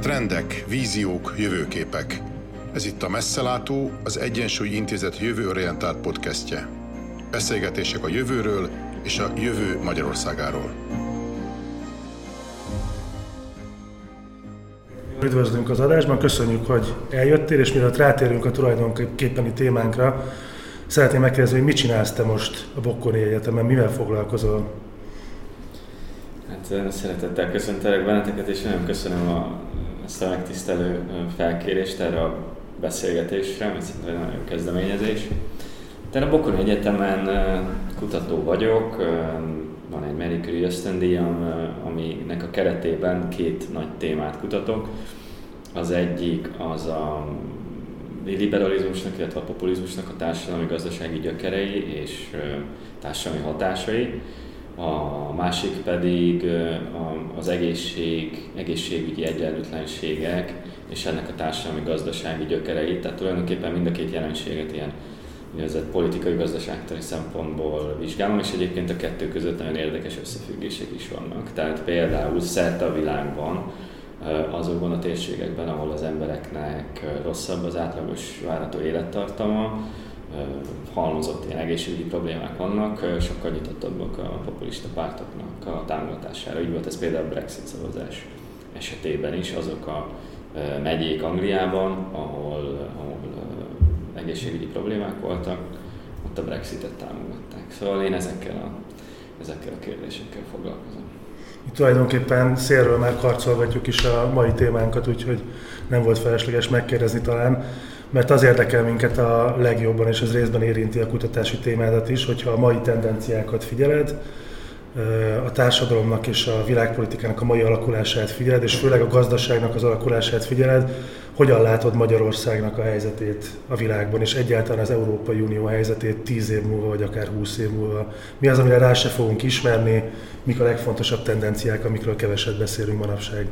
Trendek, víziók, jövőképek. Ez itt a Messzelátó, az Egyensúly Intézet jövőorientált podcastje. Beszélgetések a jövőről és a jövő Magyarországáról. Üdvözlünk az adásban, köszönjük, hogy eljöttél, és mielőtt rátérünk a tulajdonképpeni témánkra, szeretném megkérdezni, hogy mit csinálsz te most a Bokkori Egyetemen, mivel foglalkozol? Hát szeretettel köszöntelek benneteket, és nagyon köszönöm a, ezt a megtisztelő felkérést erre a beszélgetésre, ami szerintem egy nagyon kezdeményezés. Tehát a Bokkori Egyetemen kutató vagyok, van egy Marie Curie ösztöndíjam, aminek a keretében két nagy témát kutatok. Az egyik az a liberalizmusnak, illetve a populizmusnak a társadalmi gazdasági gyökerei és társadalmi hatásai. A másik pedig az egészség, egészségügyi egyenlőtlenségek és ennek a társadalmi gazdasági gyökerei. Tehát tulajdonképpen mind a két jelenséget ilyen úgynevezett politikai gazdaságtani szempontból vizsgálom, és egyébként a kettő között nagyon érdekes összefüggések is vannak. Tehát például szerte a világban azokban a térségekben, ahol az embereknek rosszabb az átlagos várható élettartama, halmozott ilyen egészségügyi problémák vannak, sokkal nyitottabbak a populista pártoknak a támogatására. Így volt ez például a Brexit szavazás esetében is, azok a megyék Angliában, ahol, ahol egészségügyi problémák voltak, ott a Brexitet támogatták. Szóval én ezekkel a, ezekkel a kérdésekkel foglalkozom. Itt tulajdonképpen szélről már karcolgatjuk is a mai témánkat, úgyhogy nem volt felesleges megkérdezni talán, mert az érdekel minket a legjobban, és ez részben érinti a kutatási témádat is, hogyha a mai tendenciákat figyeled, a társadalomnak és a világpolitikának a mai alakulását figyeled, és főleg a gazdaságnak az alakulását figyeled, hogyan látod Magyarországnak a helyzetét a világban, és egyáltalán az Európai Unió helyzetét 10 év múlva, vagy akár 20 év múlva? Mi az, amire rá se fogunk ismerni, mik a legfontosabb tendenciák, amikről keveset beszélünk manapság?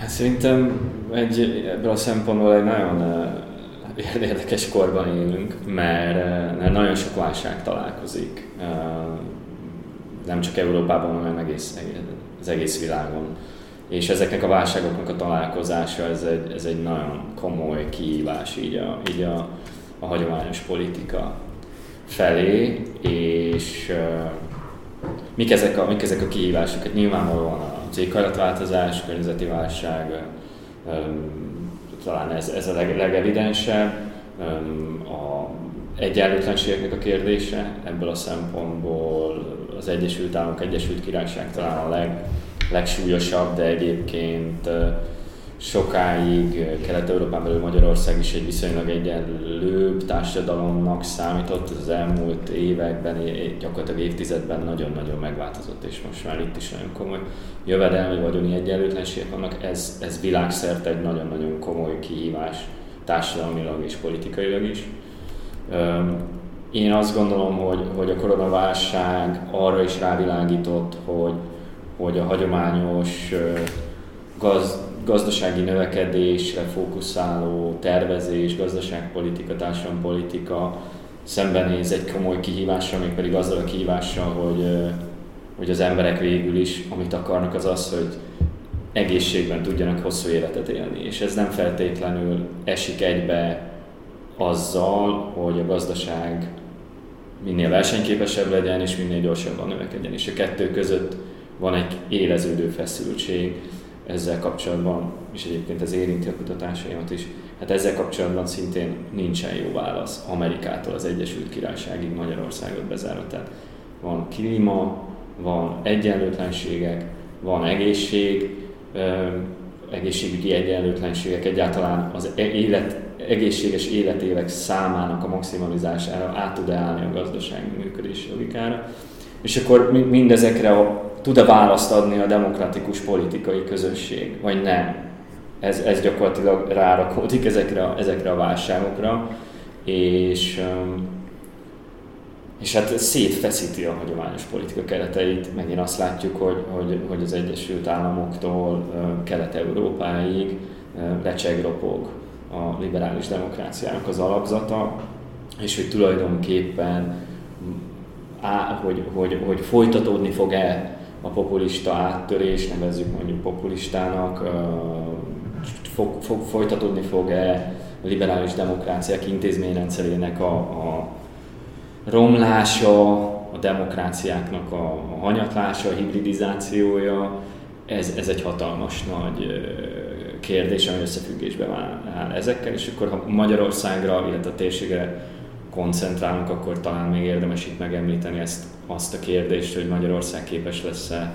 Hát szerintem egy, ebből a szempontból egy nagyon érdekes korban élünk, mert nagyon sok válság találkozik, nem csak Európában, hanem egész, az egész világon és ezeknek a válságoknak a találkozása, ez egy, ez egy nagyon komoly kihívás így a, így a, a hagyományos politika felé, és uh, mik, ezek a, mik ezek a kihívások? Hát nyilvánvalóan az éghajlatváltozás, környezeti válság, talán ez, ez a leg, legevidensebb, a egyenlőtlenségeknek a kérdése, ebből a szempontból az Egyesült Államok, Egyesült Királyság talán a leg, legsúlyosabb, de egyébként sokáig Kelet-Európán belül Magyarország is egy viszonylag egyenlőbb társadalomnak számított, az elmúlt években, gyakorlatilag évtizedben nagyon-nagyon megváltozott, és most már itt is nagyon komoly jövedelmi vagyoni egyenlőtlenségek vannak, ez, ez világszerte egy nagyon-nagyon komoly kihívás társadalmilag és politikailag is. Én azt gondolom, hogy, hogy a koronaválság arra is rávilágított, hogy hogy a hagyományos gaz, gazdasági növekedésre fókuszáló tervezés, gazdaságpolitika, társadalompolitika szembenéz egy komoly kihívással, még pedig azzal a kihívással, hogy, hogy az emberek végül is, amit akarnak, az az, hogy egészségben tudjanak hosszú életet élni. És ez nem feltétlenül esik egybe azzal, hogy a gazdaság minél versenyképesebb legyen, és minél gyorsabban növekedjen. És a kettő között van egy éleződő feszültség ezzel kapcsolatban, és egyébként ez érinti a kutatásaimat is. Hát ezzel kapcsolatban szintén nincsen jó válasz Amerikától az Egyesült Királyságig Magyarországot bezárva. Tehát van klíma, van egyenlőtlenségek, van egészség, egészségügyi egyenlőtlenségek, egyáltalán az e- élet, egészséges életévek számának a maximalizására át tud állni a gazdasági működés logikára. És akkor mindezekre a tud-e választ adni a demokratikus politikai közösség, vagy nem. Ez, ez gyakorlatilag rárakódik ezekre, ezekre a válságokra, és, és hát szétfeszíti a hagyományos politika kereteit. Megint azt látjuk, hogy, hogy, hogy az Egyesült Államoktól Kelet-Európáig lecsegropog a liberális demokráciának az alapzata, és hogy tulajdonképpen á, hogy, hogy, hogy folytatódni fog-e a populista áttörés, nevezzük mondjuk populistának, fog, fog, folytatódni fog-e a liberális demokráciák intézményrendszerének a, a romlása, a demokráciáknak a, a hanyatlása, a hibridizációja, ez, ez egy hatalmas nagy kérdés, ami összefüggésben áll ezekkel, és akkor ha Magyarországra, illetve a térségre koncentrálunk, akkor talán még érdemes itt megemlíteni ezt, azt a kérdést, hogy Magyarország képes lesz-e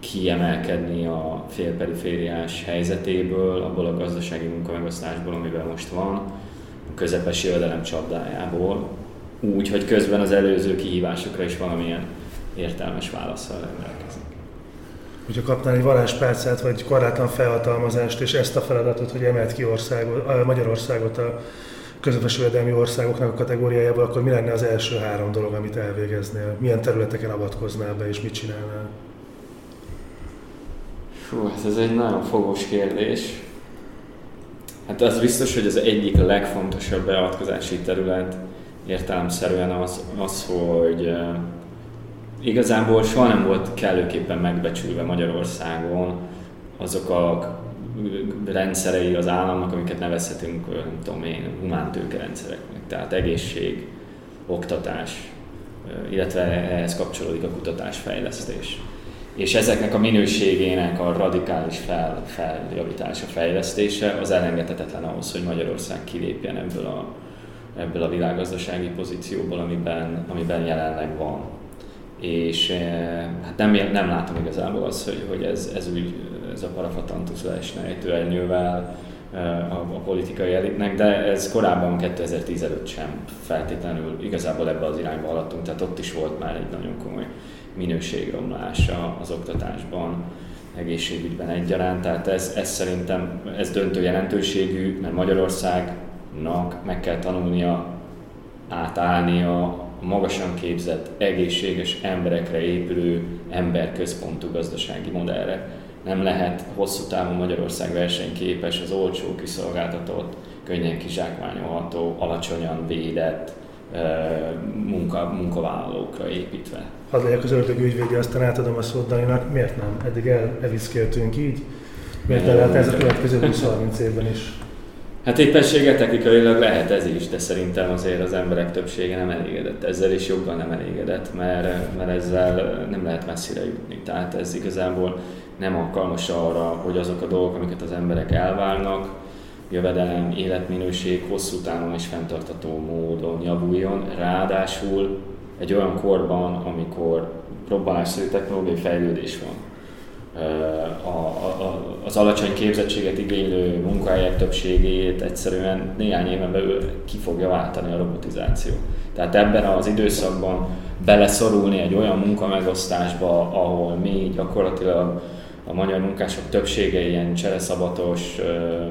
kiemelkedni a félperifériás helyzetéből, abból a gazdasági munkamegosztásból, amivel most van, a közepes jövedelem csapdájából, úgy, hogy közben az előző kihívásokra is valamilyen értelmes válaszsal rendelkezik. Hogyha kapnál egy varázspálcát, vagy korlátlan felhatalmazást, és ezt a feladatot, hogy emelt ki országot, Magyarországot a közepes jövedelmi országoknak a kategóriájából, akkor mi lenne az első három dolog, amit elvégeznél? Milyen területeken avatkoznál be, és mit csinálnál? Fú, hát ez egy nagyon fogós kérdés. Hát az biztos, hogy az egyik legfontosabb beavatkozási terület értelemszerűen az, az hogy uh, igazából soha nem volt kellőképpen megbecsülve Magyarországon azok a rendszerei az államnak, amiket nevezhetünk, nem tudom én, humántőke rendszereknek, tehát egészség, oktatás, illetve ehhez kapcsolódik a kutatásfejlesztés. És ezeknek a minőségének a radikális fel, feljavítása, fejlesztése az elengedhetetlen ahhoz, hogy Magyarország kilépjen ebből a, ebből a világgazdasági pozícióból, amiben, amiben jelenleg van. És hát nem, nem látom igazából azt, hogy, hogy ez, ez úgy ez a parafatantusz leesne ejtőernyővel a, a politikai elitnek, de ez korábban 2010 előtt sem feltétlenül igazából ebbe az irányba haladtunk, tehát ott is volt már egy nagyon komoly minőségromlása az oktatásban, egészségügyben egyaránt, tehát ez, ez szerintem ez döntő jelentőségű, mert Magyarországnak meg kell tanulnia átállnia a magasan képzett, egészséges emberekre épülő, emberközpontú gazdasági modellre nem lehet hosszú távon Magyarország versenyképes, az olcsó, kiszolgáltatott, könnyen kizsákmányolható, alacsonyan védett munka, munkavállalókra építve. Hadd legyek az ördög ügyvédje, aztán átadom a szót Daninak. Miért nem? Eddig el, elviszkéltünk így. Miért nem lehet ez a következő 20-30 évben is? Hát éppenséggel technikailag lehet ez is, de szerintem azért az emberek többsége nem elégedett ezzel, és jobban nem elégedett, mert, mert ezzel nem lehet messzire jutni. Tehát ez igazából nem alkalmas arra, hogy azok a dolgok, amiket az emberek elválnak, jövedelem, életminőség hosszú távon és fenntartató módon javuljon. Ráadásul egy olyan korban, amikor próbálásszerű technológiai fejlődés van, a, a, az alacsony képzettséget igénylő munkahelyek többségét egyszerűen néhány éven belül ki fogja váltani a robotizáció. Tehát ebben az időszakban beleszorulni egy olyan munkamegosztásba, ahol mi gyakorlatilag a magyar munkások többsége ilyen csereszabatos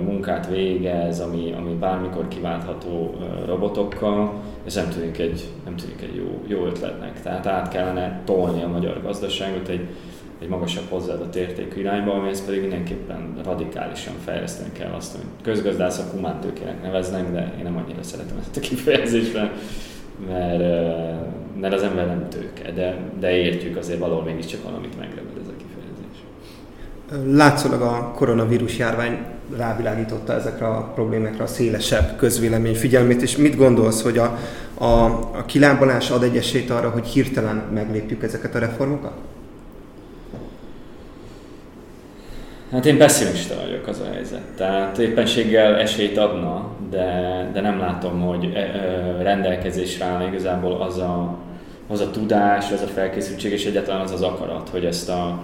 munkát végez, ami, ami bármikor kiváltható robotokkal, ez nem tűnik egy, nem tűnik egy jó, jó ötletnek. Tehát át kellene tolni a magyar gazdaságot egy, egy magasabb hozzáadott értékű irányba, amihez pedig mindenképpen radikálisan fejleszteni kell azt, amit közgazdászok humántőkének neveznek, de én nem annyira szeretem ezt a kifejezést, mert, mert az ember nem tőke, de, de értjük azért valahol mégiscsak valamit megreved ez a kifejezés. Látszólag a koronavírus járvány rávilágította ezekre a problémákra a szélesebb közvélemény figyelmét, és mit gondolsz, hogy a, a, a kilábalás ad egy esélyt arra, hogy hirtelen meglépjük ezeket a reformokat? Hát én pessimista vagyok az a helyzet. Tehát éppenséggel esélyt adna, de, de nem látom, hogy e, rendelkezésre áll igazából az a, az a tudás, az a felkészültség és egyáltalán az az akarat, hogy ezt a,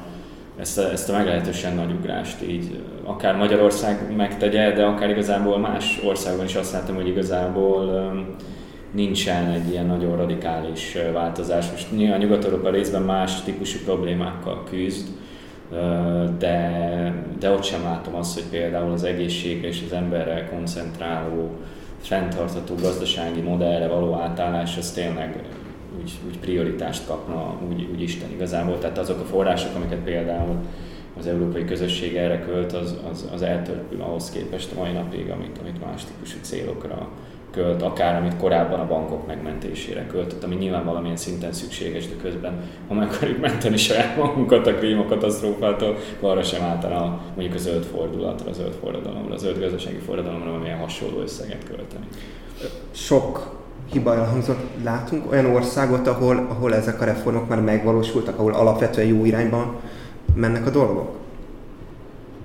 ezt a, ezt a meglehetősen nagy ugrást így akár Magyarország megtegye, de akár igazából más országban is azt látom, hogy igazából nincsen egy ilyen nagyon radikális változás. Most nyilván Nyugat-Európa részben más típusú problémákkal küzd, de, de ott sem látom azt, hogy például az egészségre és az emberre koncentráló, fenntartható gazdasági modellre való átállás az tényleg úgy, úgy prioritást kapna, úgy, úgy Isten igazából. Tehát azok a források, amiket például az európai közösség erre költ, az, az, az eltörpül ahhoz képest a mai napig, amik, amit más típusú célokra költ, akár amit korábban a bankok megmentésére költött, ami nyilván valamilyen szinten szükséges, de közben, ha meg akarjuk menteni saját magunkat a klímakatasztrófától, arra sem általán mondjuk a zöld fordulatra, a zöld forradalomra, a zöld gazdasági forradalomra valamilyen hasonló összeget költeni. Sok hiba elhangzott. Látunk olyan országot, ahol, ahol ezek a reformok már megvalósultak, ahol alapvetően jó irányban mennek a dolgok?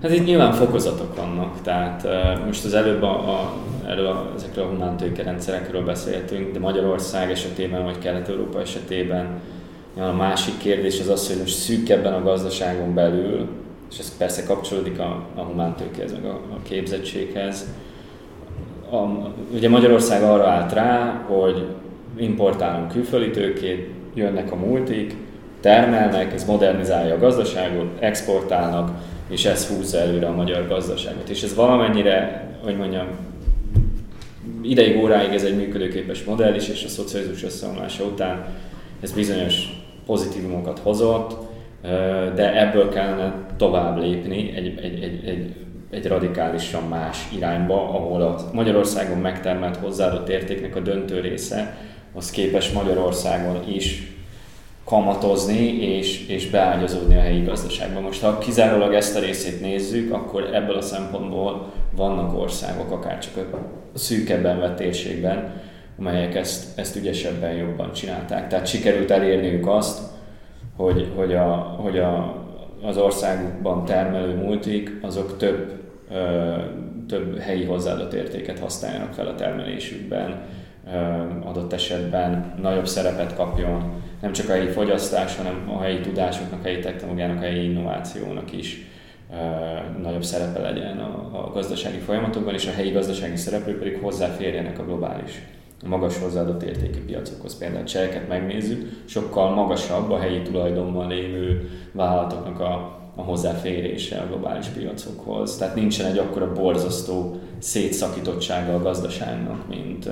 Hát itt nyilván fokozatok vannak, tehát most az előbb a, a, erről a, ezekről a humántőke rendszerekről beszéltünk, de Magyarország esetében, vagy Kelet-Európa esetében a másik kérdés az az, hogy most szűkebben a gazdaságon belül, és ez persze kapcsolódik a, a humántőkéhez, meg a, a képzettséghez, a, ugye Magyarország arra állt rá, hogy importálunk külföldi tőkét, jönnek a multik, termelnek, ez modernizálja a gazdaságot, exportálnak, és ez húzza előre a magyar gazdaságot. És ez valamennyire, hogy mondjam, ideig óráig ez egy működőképes modell is, és a szocializmus összeomlása után ez bizonyos pozitívumokat hozott, de ebből kellene tovább lépni egy, egy, egy, egy, egy radikálisan más irányba, ahol a Magyarországon megtermelt hozzáadott értéknek a döntő része, az képes Magyarországon is kamatozni és, és beágyazódni a helyi gazdaságban. Most ha kizárólag ezt a részét nézzük, akkor ebből a szempontból vannak országok, akár csak a szűkebben vett térségben, amelyek ezt, ezt ügyesebben jobban csinálták. Tehát sikerült elérniük azt, hogy, hogy, a, hogy a, az országban termelő multik, azok több, ö, több helyi hozzáadott értéket használjanak fel a termelésükben, adott esetben nagyobb szerepet kapjon, nem csak a helyi fogyasztás, hanem a helyi tudásoknak, a helyi technológiának, a helyi innovációnak is nagyobb szerepe legyen a, a gazdasági folyamatokban, és a helyi gazdasági szereplők pedig hozzáférjenek a globális a magas hozzáadott értékű piacokhoz. Például cseheket megnézzük, sokkal magasabb a helyi tulajdonban lévő vállalatoknak a, a hozzáférése a globális piacokhoz. Tehát nincsen egy akkora borzasztó szétszakítottsága a gazdaságnak, mint,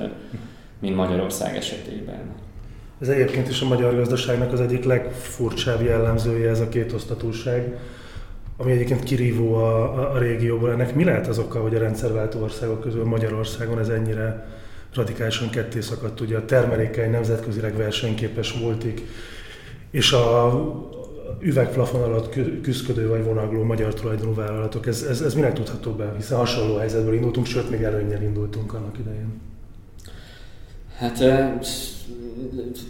mint Magyarország esetében. Ez egyébként is a magyar gazdaságnak az egyik legfurcsább jellemzője ez a kétosztatúság, ami egyébként kirívó a, a, a régióból. Ennek mi lehet az oka, hogy a rendszerváltó országok közül Magyarországon ez ennyire radikálisan ketté szakadt? Ugye a termelékeny, nemzetközileg versenyképes voltik, és a üvegplafon alatt küzdködő vagy vonagló magyar tulajdonú vállalatok. Ez, ez, ez minek tudható be? Hiszen hasonló helyzetből indultunk, sőt, még előnyel indultunk annak idején. Hát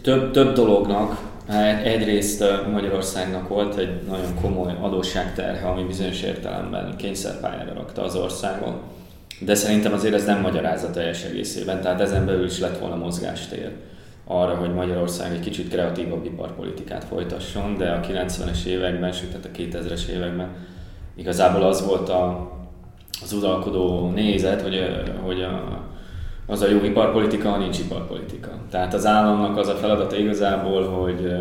több, több dolognak. Egyrészt Magyarországnak volt egy nagyon komoly adósságterhe, ami bizonyos értelemben kényszerpályára rakta az országot. De szerintem azért ez nem magyarázza teljes egészében, tehát ezen belül is lett volna mozgástér arra, hogy Magyarország egy kicsit kreatívabb iparpolitikát folytasson, de a 90-es években, sőt tehát a 2000-es években igazából az volt a, az uralkodó nézet, hogy, hogy a, az a jó iparpolitika, ha nincs iparpolitika. Tehát az államnak az a feladata igazából, hogy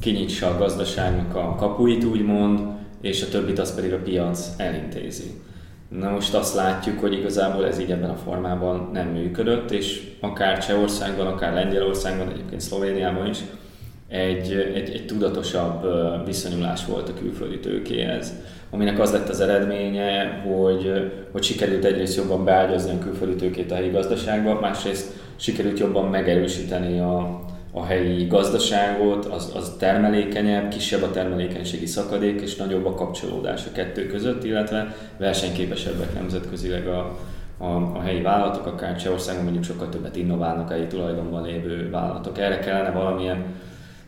kinyitsa a gazdaságnak a kapuit, úgymond, és a többit az pedig a piac elintézi. Na most azt látjuk, hogy igazából ez így ebben a formában nem működött, és akár Csehországban, akár Lengyelországban, egyébként Szlovéniában is egy, egy, egy tudatosabb viszonyulás volt a külföldi tőkéhez aminek az lett az eredménye, hogy, hogy sikerült egyrészt jobban beágyazni a külföldi tőkét a helyi gazdaságba, másrészt sikerült jobban megerősíteni a, a helyi gazdaságot, az, az termelékenyebb, kisebb a termelékenységi szakadék, és nagyobb a kapcsolódás a kettő között, illetve versenyképesebbek nemzetközileg a, a, a helyi vállalatok, akár Csehországon mondjuk sokkal többet innoválnak a helyi tulajdonban lévő vállalatok. Erre kellene valamilyen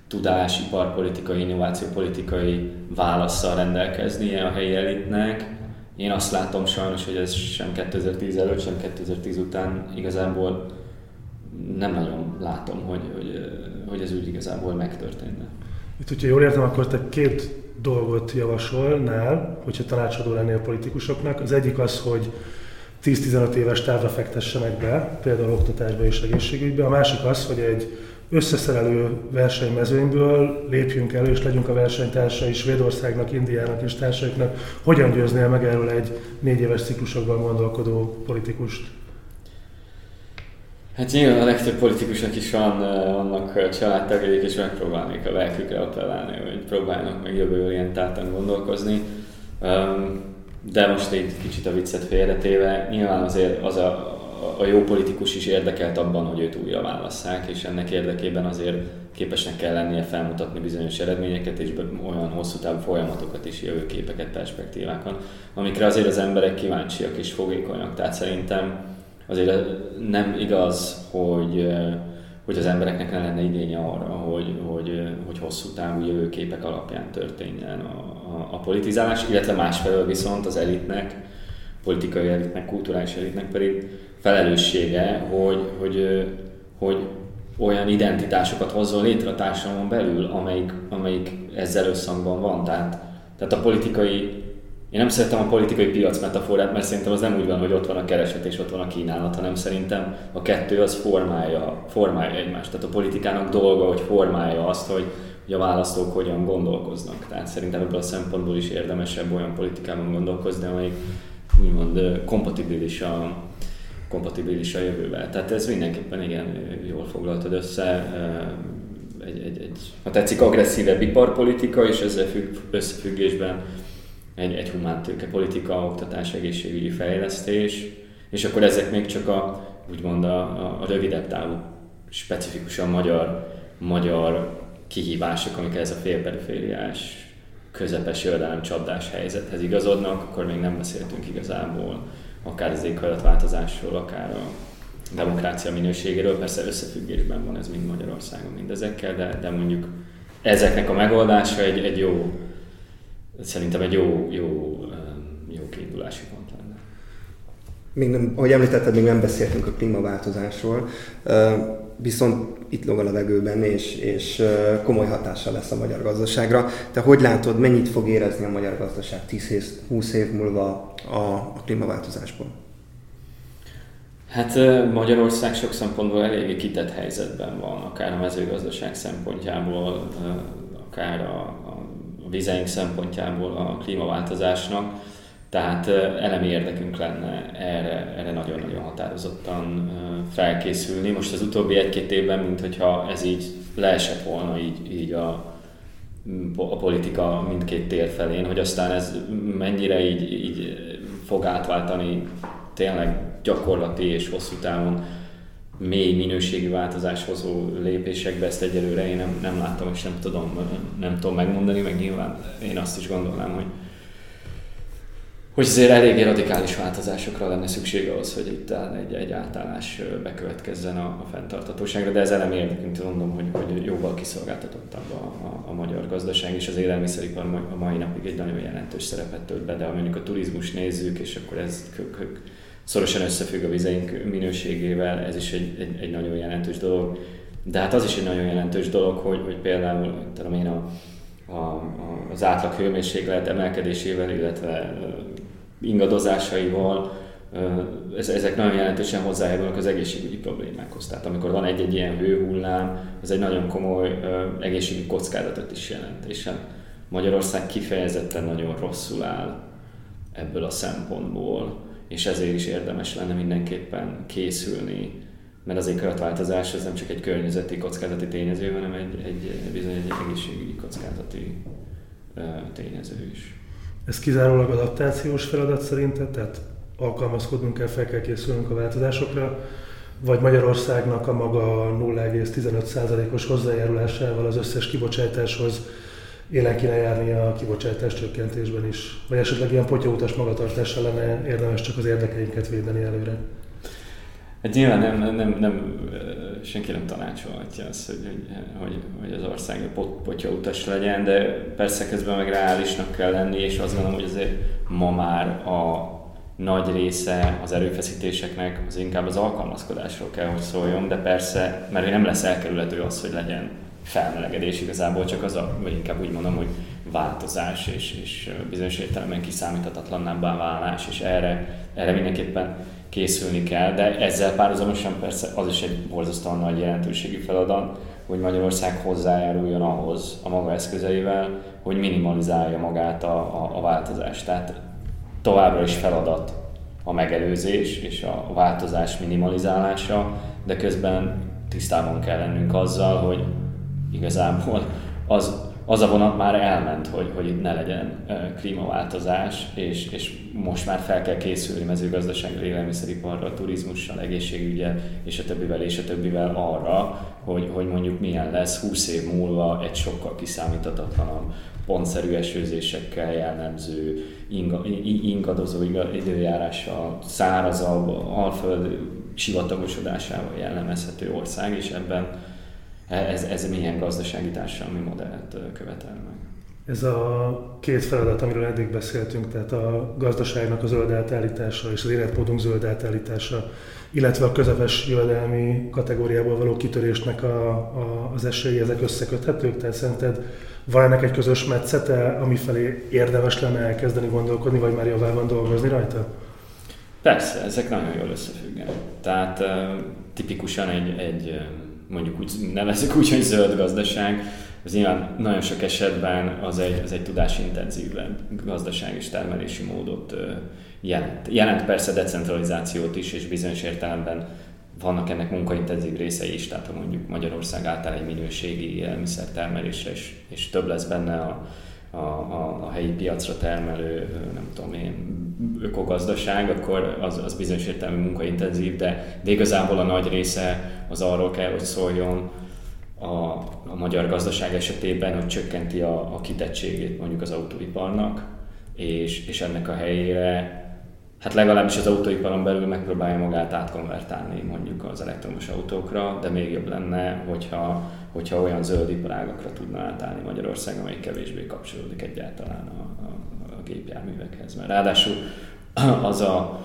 tudás, iparpolitikai, innovációpolitikai válaszsal rendelkeznie a helyi elitnek. Én azt látom sajnos, hogy ez sem 2010 előtt, sem 2010 után igazából nem nagyon látom, hogy, hogy, hogy ez úgy igazából megtörténne. Itt, hogyha jól értem, akkor te két dolgot javasolnál, hogyha tanácsadó lennél politikusoknak. Az egyik az, hogy 10-15 éves távra fektessenek be, például oktatásba és egészségügybe. A másik az, hogy egy összeszerelő versenymezőnyből lépjünk elő, és legyünk a versenytársai Svédországnak, Indiának és társaiknak. Hogyan győznél meg erről egy négy éves ciklusokban gondolkodó politikust? Hát nyilván a legtöbb politikusnak is van, vannak családtagjaik, és megpróbálnék a lelkükre appellálni, hogy próbálnak meg jövőorientáltan gondolkozni. De most egy kicsit a viccet félretéve, nyilván azért az a, a jó politikus is érdekelt abban, hogy őt újra válasszák, és ennek érdekében azért képesnek kell lennie felmutatni bizonyos eredményeket és olyan hosszú távú folyamatokat és jövőképeket, perspektívákat, amikre azért az emberek kíváncsiak és fogékonyak. Tehát szerintem azért nem igaz, hogy hogy az embereknek ne lenne igénye arra, hogy, hogy, hogy hosszú távú jövőképek alapján történjen a, a, a politizálás, illetve másfelől viszont az elitnek, politikai elitnek, kulturális elitnek pedig felelőssége, hogy, hogy, hogy olyan identitásokat hozzon létre a társadalmon belül, amelyik, amelyik ezzel összhangban van. Tehát, tehát a politikai én nem szeretem a politikai piac metaforát, mert szerintem az nem úgy van, hogy ott van a kereset és ott van a kínálat, hanem szerintem a kettő az formálja, formálja egymást. Tehát a politikának dolga, hogy formálja azt, hogy, hogy a választók hogyan gondolkoznak. Tehát szerintem ebből a szempontból is érdemesebb olyan politikában gondolkozni, amelyik úgymond kompatibilis a, kompatibilis a jövővel. Tehát ez mindenképpen igen, jól foglaltad össze. Egy, egy, egy, ha tetszik, agresszívebb iparpolitika, és ezzel függ, összefüggésben egy, egy humántőke politika, oktatás, egészségügyi fejlesztés, és akkor ezek még csak a, úgymond a, a, a rövidebb távú, specifikusan magyar, magyar kihívások, amik ez a félperifériás, közepes jövedelem csapdás helyzethez igazodnak, akkor még nem beszéltünk igazából akár az éghajlatváltozásról, akár a demokrácia minőségéről, persze összefüggésben van ez mind Magyarországon mindezekkel, de, de mondjuk ezeknek a megoldása egy, egy jó szerintem egy jó, jó, jó kiindulási pont lenne. Még nem, ahogy említetted, még nem beszéltünk a klímaváltozásról, viszont itt log a levegőben, és, és komoly hatással lesz a magyar gazdaságra. Te hogy látod, mennyit fog érezni a magyar gazdaság 10-20 év múlva a, a klímaváltozásból? Hát Magyarország sok szempontból eléggé kitett helyzetben van, akár a mezőgazdaság szempontjából, akár a, a vizeink szempontjából a klímaváltozásnak, tehát elemi érdekünk lenne erre, erre nagyon-nagyon határozottan felkészülni. Most az utóbbi egy-két évben, mint hogyha ez így leesett volna így, így a, a politika mindkét tér felén, hogy aztán ez mennyire így, így fog átváltani tényleg gyakorlati és hosszú távon mély minőségi változás hozó lépésekbe, ezt egyelőre én nem, nem láttam, és nem tudom, nem tudom megmondani, meg nyilván én azt is gondolnám, hogy hogy azért eléggé radikális változásokra lenne szükség ahhoz, hogy itt egy, egy átállás bekövetkezzen a, a fenntartatóságra, de ez elem érdekünk, mondom, hogy, hogy jóval kiszolgáltatottabb a, a, a magyar gazdaság, és az élelmiszeripar a mai napig egy nagyon jelentős szerepet tölt be, de ha mondjuk a turizmus nézzük, és akkor ez kök, kök, szorosan összefügg a vizeink minőségével, ez is egy, egy, egy nagyon jelentős dolog. De hát az is egy nagyon jelentős dolog, hogy, hogy például tudom én a, a, az átlag hőmérséklet emelkedésével, illetve ingadozásaival, ezek nagyon jelentősen hozzájárulnak az egészségügyi problémákhoz. Tehát amikor van egy-egy ilyen hőhullám, az egy nagyon komoly egészségügyi kockázatot is jelent. És hát Magyarország kifejezetten nagyon rosszul áll ebből a szempontból, és ezért is érdemes lenne mindenképpen készülni, mert az éghajlatváltozás az nem csak egy környezeti kockázati tényező, hanem egy, egy bizony egy egészségügyi kockázati tényező is. Ez kizárólag adaptációs feladat szerinted, tehát alkalmazkodnunk kell, fel kell készülnünk a változásokra, vagy Magyarországnak a maga 0,15%-os hozzájárulásával az összes kibocsátáshoz élen kéne járni a kibocsátás csökkentésben is? Vagy esetleg ilyen potyautas magatartással lenne érdemes csak az érdekeinket védeni előre? Hát nyilván nem, nem, nem, senki nem tanácsolhatja azt, hogy, hogy, hogy, az ország potya utas legyen, de persze közben meg reálisnak kell lenni, és azt gondolom, hogy azért ma már a nagy része az erőfeszítéseknek az inkább az alkalmazkodásról kell, hogy szóljon, de persze, mert nem lesz elkerülhető az, hogy legyen felmelegedés igazából, csak az a, vagy inkább úgy mondom, hogy változás és, és bizonyos értelemben kiszámíthatatlanná válás, és erre, erre mindenképpen készülni kell, de ezzel párhuzamosan persze az is egy borzasztóan nagy jelentőségi feladat, hogy Magyarország hozzájáruljon ahhoz a maga eszközeivel, hogy minimalizálja magát a, a, a változást. Tehát továbbra is feladat a megelőzés és a változás minimalizálása, de közben tisztában kell lennünk azzal, hogy igazából az az a vonat már elment, hogy, hogy itt ne legyen klímaváltozás, és, és most már fel kell készülni mezőgazdaságra, élelmiszeriparra, turizmussal, egészségügyel, és a többivel, és a többivel arra, hogy, hogy mondjuk milyen lesz 20 év múlva egy sokkal kiszámíthatatlanabb, pontszerű esőzésekkel jellemző, ingadozó időjárással, szárazabb, alföld sivatagosodásával jellemezhető ország, és ebben ez, ez milyen gazdasági társadalmi modellt követel meg. Ez a két feladat, amiről eddig beszéltünk, tehát a gazdaságnak a zöld átállítása és az életmódunk zöld átállítása, illetve a közepes jövedelmi kategóriából való kitörésnek a, a, az esélyi, ezek összeköthetők? Tehát szerinted van ennek egy közös metszete, amifelé érdemes lenne elkezdeni gondolkodni, vagy már javában dolgozni rajta? Persze, ezek nagyon jól összefüggenek. Tehát tipikusan egy, egy mondjuk úgy nevezük úgy, hogy zöld gazdaság, az nyilván nagyon sok esetben az egy, az egy tudásintenzív gazdaság és termelési módot jelent. Jelent persze decentralizációt is, és bizonyos értelemben vannak ennek munkaintenzív részei is, tehát mondjuk Magyarország által egy minőségi élelmiszertermelésre, és, és több lesz benne a, a, a, a helyi piacra termelő, nem tudom én, ökogazdaság, akkor az, az bizonyos értelmű munkaintenzív, de, de igazából a nagy része az arról kell, hogy szóljon a, a magyar gazdaság esetében, hogy csökkenti a, a kitettségét mondjuk az autóiparnak, és, és ennek a helyére hát legalábbis az autóiparon belül megpróbálja magát átkonvertálni mondjuk az elektromos autókra, de még jobb lenne, hogyha, hogyha olyan zöld iparágakra tudna átállni Magyarország, amely kevésbé kapcsolódik egyáltalán a, a, a gépjárművekhez. Mert ráadásul az a,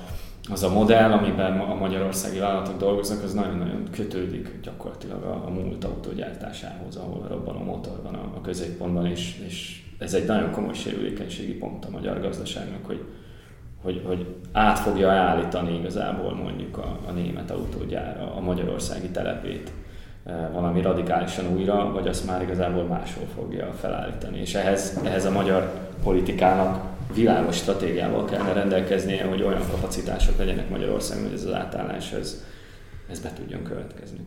az a modell, amiben a magyarországi vállalatok dolgoznak, az nagyon-nagyon kötődik gyakorlatilag a, a múlt autógyártásához, ahol a robbanó motor van a, a középpontban, és, és ez egy nagyon komoly sérülékenységi pont a magyar gazdaságnak, hogy hogy, hogy át fogja állítani igazából mondjuk a, a német autógyár a magyarországi telepét e, valami radikálisan újra, vagy azt már igazából máshol fogja felállítani. És ehhez, ehhez a magyar politikának világos stratégiával kellene rendelkeznie, hogy olyan kapacitások legyenek Magyarországon, hogy ez az átállás ez, ez be tudjon következni.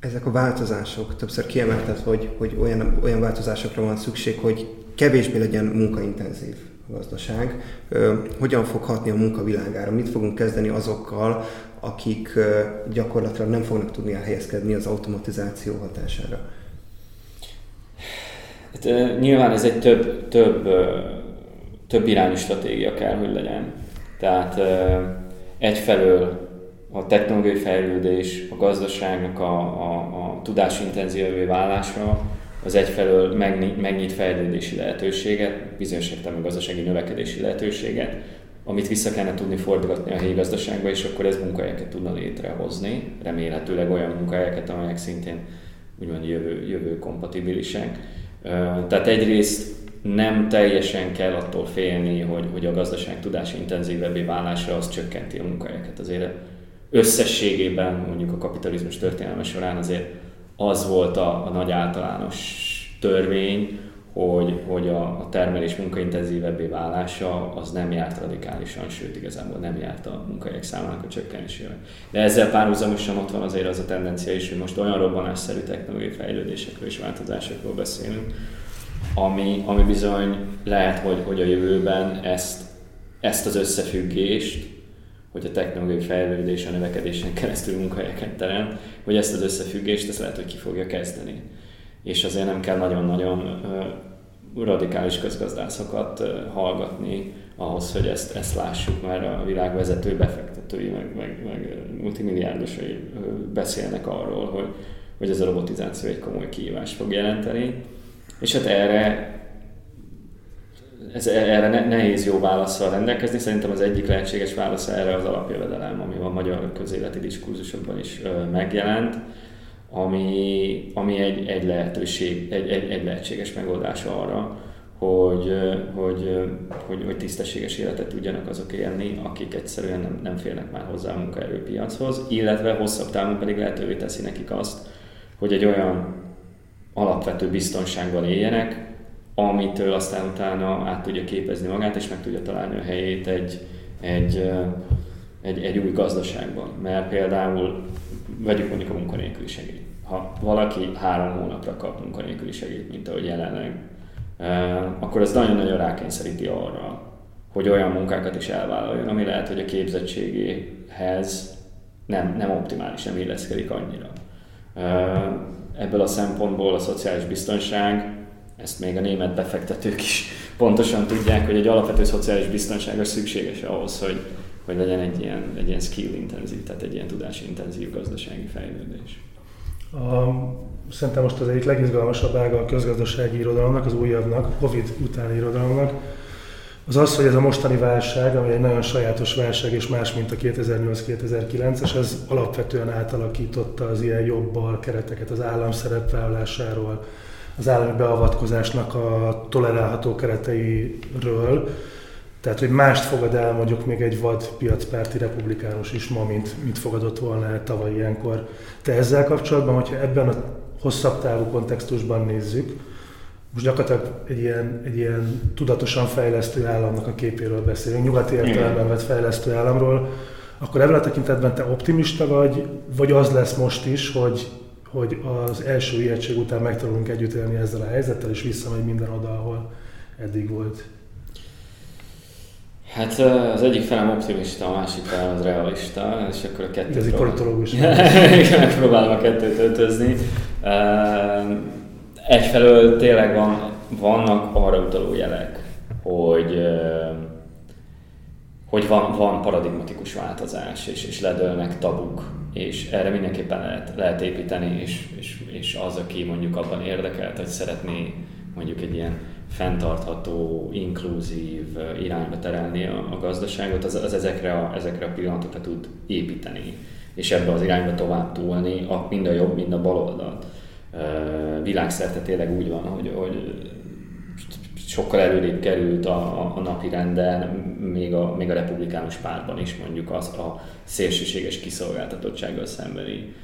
Ezek a változások, többször kiemelted, hogy, hogy olyan, olyan változásokra van szükség, hogy kevésbé legyen munkaintenzív gazdaság, hogyan fog hatni a munkavilágára, mit fogunk kezdeni azokkal, akik gyakorlatilag nem fognak tudni elhelyezkedni az automatizáció hatására. Hát, nyilván ez egy több, több, több irányú stratégia kell, hogy legyen. Tehát egyfelől a technológiai fejlődés, a gazdaságnak a, a, a tudásintenzívvé válása, az egyfelől megnyit fejlődési lehetőséget, bizonyos értelemben gazdasági növekedési lehetőséget, amit vissza kellene tudni fordgatni a helyi gazdaságba, és akkor ez munkahelyeket tudna létrehozni, remélhetőleg olyan munkahelyeket, amelyek szintén úgymond jövő, jövő kompatibilisek. Tehát egyrészt nem teljesen kell attól félni, hogy, hogy a gazdaság tudás intenzívebbé válása az csökkenti a munkahelyeket. Azért összességében mondjuk a kapitalizmus történelme során azért az volt a, a nagy általános törvény, hogy, hogy a, a termelés munkaintenzívebbé válása az nem járt radikálisan, sőt igazából nem járt a munkahelyek számának a csökkenésével. De ezzel párhuzamosan ott van azért az a tendencia is, hogy most olyan robbanásszerű technológiai fejlődésekről és változásokról beszélünk, ami, ami bizony lehet, hogy, hogy a jövőben ezt, ezt az összefüggést hogy a technológiai fejlődés a növekedésen keresztül munkahelyeket teremt, hogy ezt az összefüggést ezt lehet, hogy ki fogja kezdeni. És azért nem kell nagyon-nagyon radikális közgazdászokat hallgatni ahhoz, hogy ezt, ezt lássuk, mert a világ vezető befektetői, meg, meg, meg multimilliárdosai beszélnek arról, hogy, hogy ez a robotizáció egy komoly kihívást fog jelenteni. És hát erre ez, erre ne, nehéz jó válaszsal rendelkezni. Szerintem az egyik lehetséges válasz erre az alapjövedelem, ami a magyar közéleti diskurzusokban is megjelent, ami, ami egy, egy lehetőség, egy, egy, egy lehetséges megoldás arra, hogy, hogy, hogy, hogy tisztességes életet tudjanak azok élni, akik egyszerűen nem, nem férnek már hozzá a munkaerőpiachoz, illetve hosszabb távon pedig lehetővé teszi nekik azt, hogy egy olyan alapvető biztonságban éljenek, amitől aztán utána át tudja képezni magát, és meg tudja találni a helyét egy, egy, egy, egy új gazdaságban. Mert például vegyük mondjuk a munkanélküliségét. ha valaki három hónapra kap munkanélküli segít, mint ahogy jelenleg, akkor ez nagyon-nagyon rákényszeríti arra, hogy olyan munkákat is elvállaljon, ami lehet, hogy a képzettségéhez nem, nem optimális, nem illeszkedik annyira. Ebből a szempontból a szociális biztonság, ezt még a német befektetők is pontosan tudják, hogy egy alapvető szociális biztonság szükséges ahhoz, hogy, hogy legyen egy ilyen, egy ilyen skill intenzív, tehát egy ilyen tudásintenzív gazdasági fejlődés. A, szerintem most az egyik legizgalmasabb ága a közgazdasági irodalomnak, az újabbnak, Covid utáni irodalomnak, az az, hogy ez a mostani válság, ami egy nagyon sajátos válság és más, mint a 2008-2009-es, ez alapvetően átalakította az ilyen jobbal kereteket az állam szerepvállalásáról, az állami beavatkozásnak a tolerálható kereteiről. Tehát, hogy mást fogad el mondjuk még egy vad piacpárti republikánus is ma, mint, mint fogadott volna el tavaly ilyenkor. Te ezzel kapcsolatban, hogyha ebben a hosszabb távú kontextusban nézzük, most gyakorlatilag egy ilyen, egy ilyen tudatosan fejlesztő államnak a képéről beszélünk, nyugati értelemben vett fejlesztő államról, akkor ebben a tekintetben te optimista vagy, vagy az lesz most is, hogy, hogy az első ijegység után megtanulunk együtt élni ezzel a helyzettel, és visszamegy minden oda, ahol eddig volt? Hát az egyik felem optimista, a másik felem az realista, és akkor a kettőt... Ez egy politológus. Megpróbálom a kettőt öltözni. Egyfelől tényleg van, vannak arra utaló jelek, hogy, hogy van, van paradigmatikus változás, és, és ledőlnek tabuk, és erre mindenképpen lehet, lehet építeni, és, és, és az, aki mondjuk abban érdekelt, hogy szeretné mondjuk egy ilyen fenntartható, inkluzív irányba terelni a, a gazdaságot, az, az ezekre, a, ezekre a pillanatokra tud építeni, és ebbe az irányba tovább túlni, a, mind a jobb, mind a bal oldalt világszerte tényleg úgy van, hogy, hogy sokkal előrébb került a, a napi renden, még a, még a republikánus pártban is mondjuk az a szélsőséges kiszolgáltatottsággal szembeni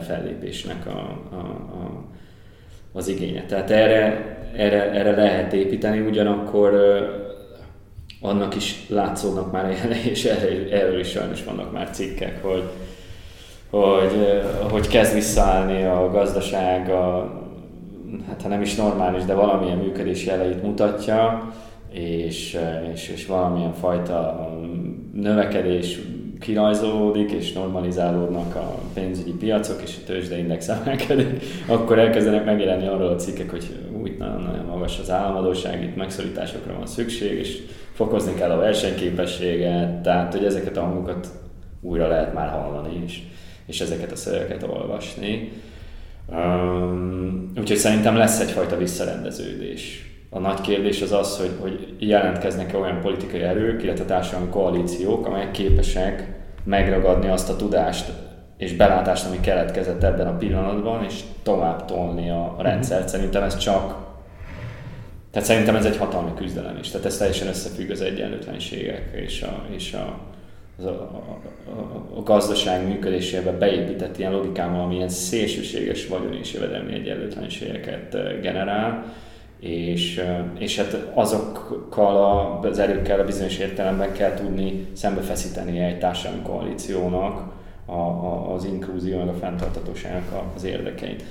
fellépésnek a, a, a, az igénye. Tehát erre, erre, erre lehet építeni, ugyanakkor annak is látszódnak már jelen, és erről, erről is sajnos vannak már cikkek, hogy, hogy, hogy kezd visszaállni a gazdaság, a, hát ha nem is normális, de valamilyen működés jeleit mutatja, és, és, és valamilyen fajta növekedés kirajzolódik, és normalizálódnak a pénzügyi piacok, és a tőzsdeindex emelkedik, akkor elkezdenek megjelenni arról a cikkek, hogy úgy nagyon-nagyon magas az államadóság, itt megszorításokra van szükség, és fokozni kell a versenyképességet, tehát hogy ezeket a hangokat újra lehet már hallani is és ezeket a szövegeket olvasni. Um, úgyhogy szerintem lesz egyfajta visszarendeződés. A nagy kérdés az az, hogy, hogy jelentkeznek-e olyan politikai erők, illetve társadalmi koalíciók, amelyek képesek megragadni azt a tudást és belátást, ami keletkezett ebben a pillanatban, és tovább tolni a, a rendszert. Szerintem ez csak tehát szerintem ez egy hatalmi küzdelem is. Tehát ez teljesen összefügg az egyenlőtlenségek és a, és a, az a, a, a, gazdaság működésébe beépített ilyen logikával, ami ilyen szélsőséges vagyon és jövedelmi egyenlőtlenségeket generál, és, és hát azokkal az erőkkel a bizonyos értelemben kell tudni szembefeszíteni egy társadalmi koalíciónak a, a, az inkluzió, meg a fenntartatóságnak az érdekeit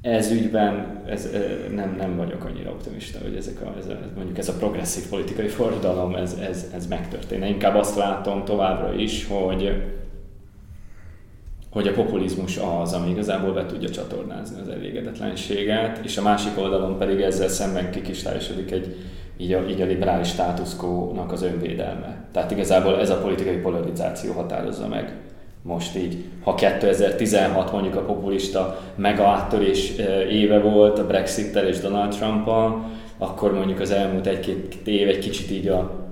ez ügyben ez, nem, nem vagyok annyira optimista, hogy ezek a, ez a, mondjuk ez a progresszív politikai forradalom, ez, ez, ez megtörténne. Inkább azt látom továbbra is, hogy, hogy a populizmus az, ami igazából be tudja csatornázni az elégedetlenséget, és a másik oldalon pedig ezzel szemben kikistályosodik egy így a, így a liberális státuszkónak az önvédelme. Tehát igazából ez a politikai polarizáció határozza meg most így, ha 2016 mondjuk a populista mega áttörés éve volt a Brexit-tel és Donald Trump-al, akkor mondjuk az elmúlt egy-két év egy kicsit így a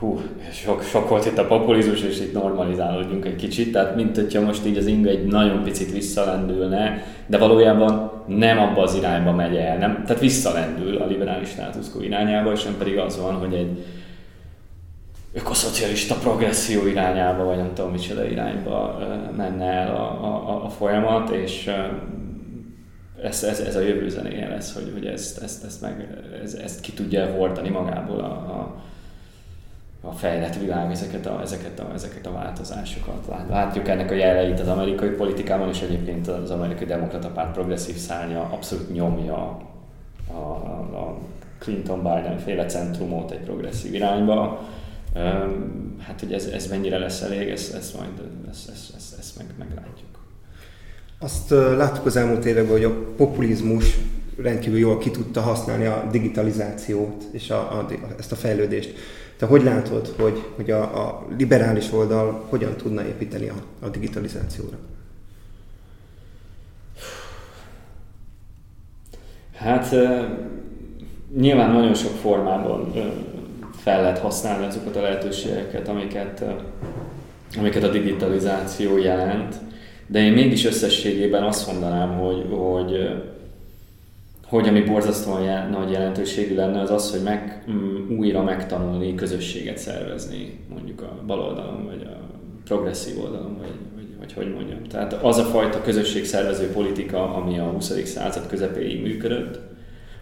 hú, sok, sok volt itt a populizmus, és itt normalizálódjunk egy kicsit, tehát mint hogyha most így az inga egy nagyon picit visszalendülne, de valójában nem abba az irányba megy el, nem, tehát visszalendül a liberális státuszkó irányába, és nem pedig az van, hogy egy, ökoszocialista progresszió irányába, vagy nem tudom micsoda irányba menne el a, a, a folyamat, és ez, ez, ez a jövő zenéje lesz, hogy, hogy ezt, ezt, ezt, meg, ez, ezt ki tudja hordani magából a, a, a fejlett világ ezeket a, ezeket, a, ezeket a változásokat. Látjuk ennek a jeleit az amerikai politikában, és egyébként az amerikai demokrata párt progresszív szárnya abszolút nyomja a, a Clinton-Biden féle centrumot egy progresszív irányba. Hát, hogy ez, ez mennyire lesz elég, ezt, ezt majd ezt, ezt, ezt, ezt meg, meglátjuk. Azt láttuk az elmúlt években, hogy a populizmus rendkívül jól ki tudta használni a digitalizációt és a, a, ezt a fejlődést. Te hogy látod, hogy, hogy a, a liberális oldal hogyan tudna építeni a, a digitalizációra? Hát nyilván nagyon sok formában fel lehet használni azokat a lehetőségeket, amiket, amiket a digitalizáció jelent, de én mégis összességében azt mondanám, hogy, hogy hogy ami borzasztóan jel, nagy jelentőségű lenne, az az, hogy meg, um, újra megtanulni közösséget szervezni, mondjuk a bal oldalon, vagy a progresszív oldalon, vagy, vagy, vagy hogy mondjam. Tehát az a fajta közösségszervező politika, ami a 20. század közepéig működött,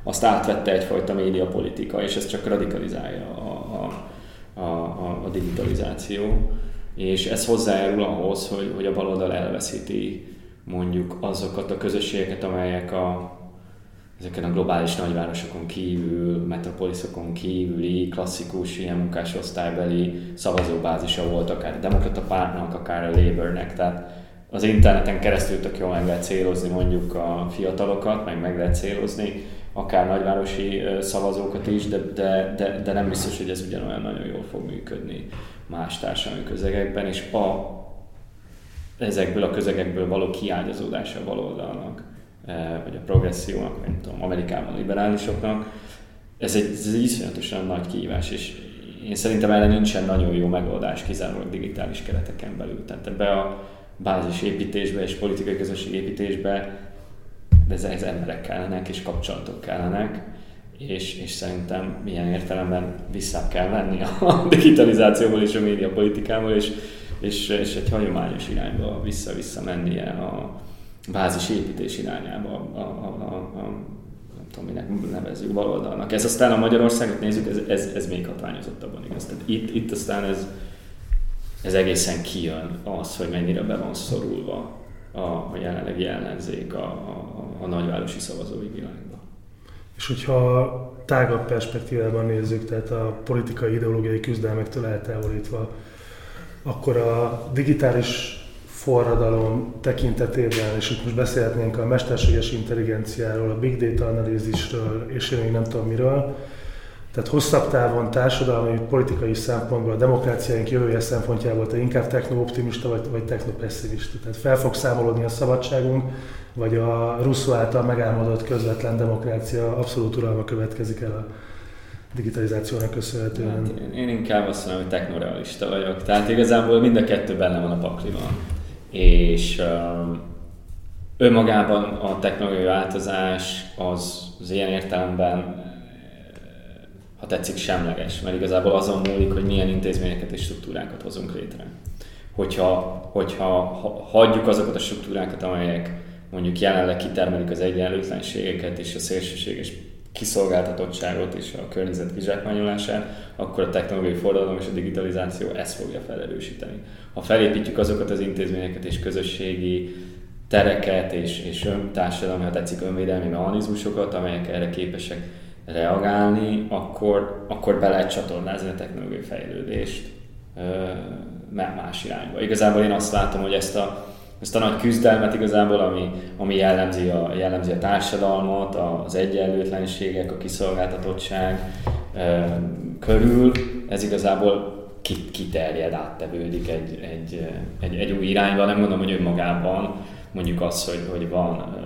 azt átvette egyfajta médiapolitika, és ez csak radikalizálja a, a, digitalizáció. És ez hozzájárul ahhoz, hogy, hogy a baloldal elveszíti mondjuk azokat a közösségeket, amelyek a, ezeken a globális nagyvárosokon kívül, metropoliszokon kívüli, klasszikus ilyen munkásosztálybeli szavazóbázisa volt akár a demokrata pártnak, akár a Labournek, tehát az interneten keresztül tök jól meg lehet célozni mondjuk a fiatalokat, meg meg lehet célozni akár nagyvárosi szavazókat is, de, de, de, de nem biztos, hogy ez ugyanolyan nagyon jól fog működni más társadalmi közegekben, és a, ezekből a közegekből való kiágyazódása a baloldalnak vagy a progressziónak, vagy nem tudom, Amerikában liberálisoknak. Ez egy, ez egy iszonyatosan nagy kihívás, és én szerintem erre nincsen nagyon jó megoldás kizárólag digitális kereteken belül. Tehát ebbe a bázis építésbe és politikai közösség építésbe de ez emberek kellenek és kapcsolatok kellenek, és, és szerintem milyen értelemben vissza kell venni a digitalizációból és a médiapolitikából, és, és, és egy hagyományos irányba vissza-vissza mennie a, bázis építés irányába a, a, a, a nem tudom, minek nevezzük baloldalnak. Ez aztán a Magyarországot nézzük, ez, ez, ez még hatványozottabban igaz. Tehát itt, itt aztán ez, ez egészen kijön az, hogy mennyire be van szorulva a, a jelenlegi ellenzék a, a, a nagyvárosi szavazói világba. És hogyha tágabb perspektívában nézzük, tehát a politikai ideológiai küzdelmektől eltávolítva, akkor a digitális forradalom tekintetében, és itt most beszélhetnénk a mesterséges intelligenciáról, a big data analízisről, és én még nem tudom miről. Tehát hosszabb távon társadalmi, politikai szempontból, a demokráciáink jövője szempontjából te inkább techno-optimista vagy, vagy techno-pessimista. Tehát fel fog számolódni a szabadságunk, vagy a Russo által megálmodott közvetlen demokrácia abszolút uralma következik el a digitalizációnak köszönhetően. Hát én, én inkább azt mondom, hogy technorealista vagyok. Tehát igazából mind a kettő benne van a pakliban és önmagában a technológiai változás az, az ilyen értelemben ha tetszik, semleges, mert igazából azon múlik, hogy milyen intézményeket és struktúrákat hozunk létre. Hogyha, hogyha hagyjuk azokat a struktúrákat, amelyek mondjuk jelenleg kitermelik az egyenlőtlenségeket és a szélsőséges kiszolgáltatottságot és a környezet kizsákmányolását, akkor a technológiai forradalom és a digitalizáció ezt fogja felerősíteni. Ha felépítjük azokat az intézményeket és közösségi tereket és, és öntársadalmi, ha tetszik, önvédelmi mechanizmusokat, amelyek erre képesek reagálni, akkor, akkor be lehet csatornázni a technológiai fejlődést más irányba. Igazából én azt látom, hogy ezt a ezt a nagy küzdelmet igazából, ami, ami jellemzi, a, jellemzi a társadalmat, az egyenlőtlenségek, a kiszolgáltatottság körül, ez igazából kiterjed, áttevődik egy, egy, egy, egy új irányba. Nem mondom, hogy önmagában mondjuk az, hogy, hogy van,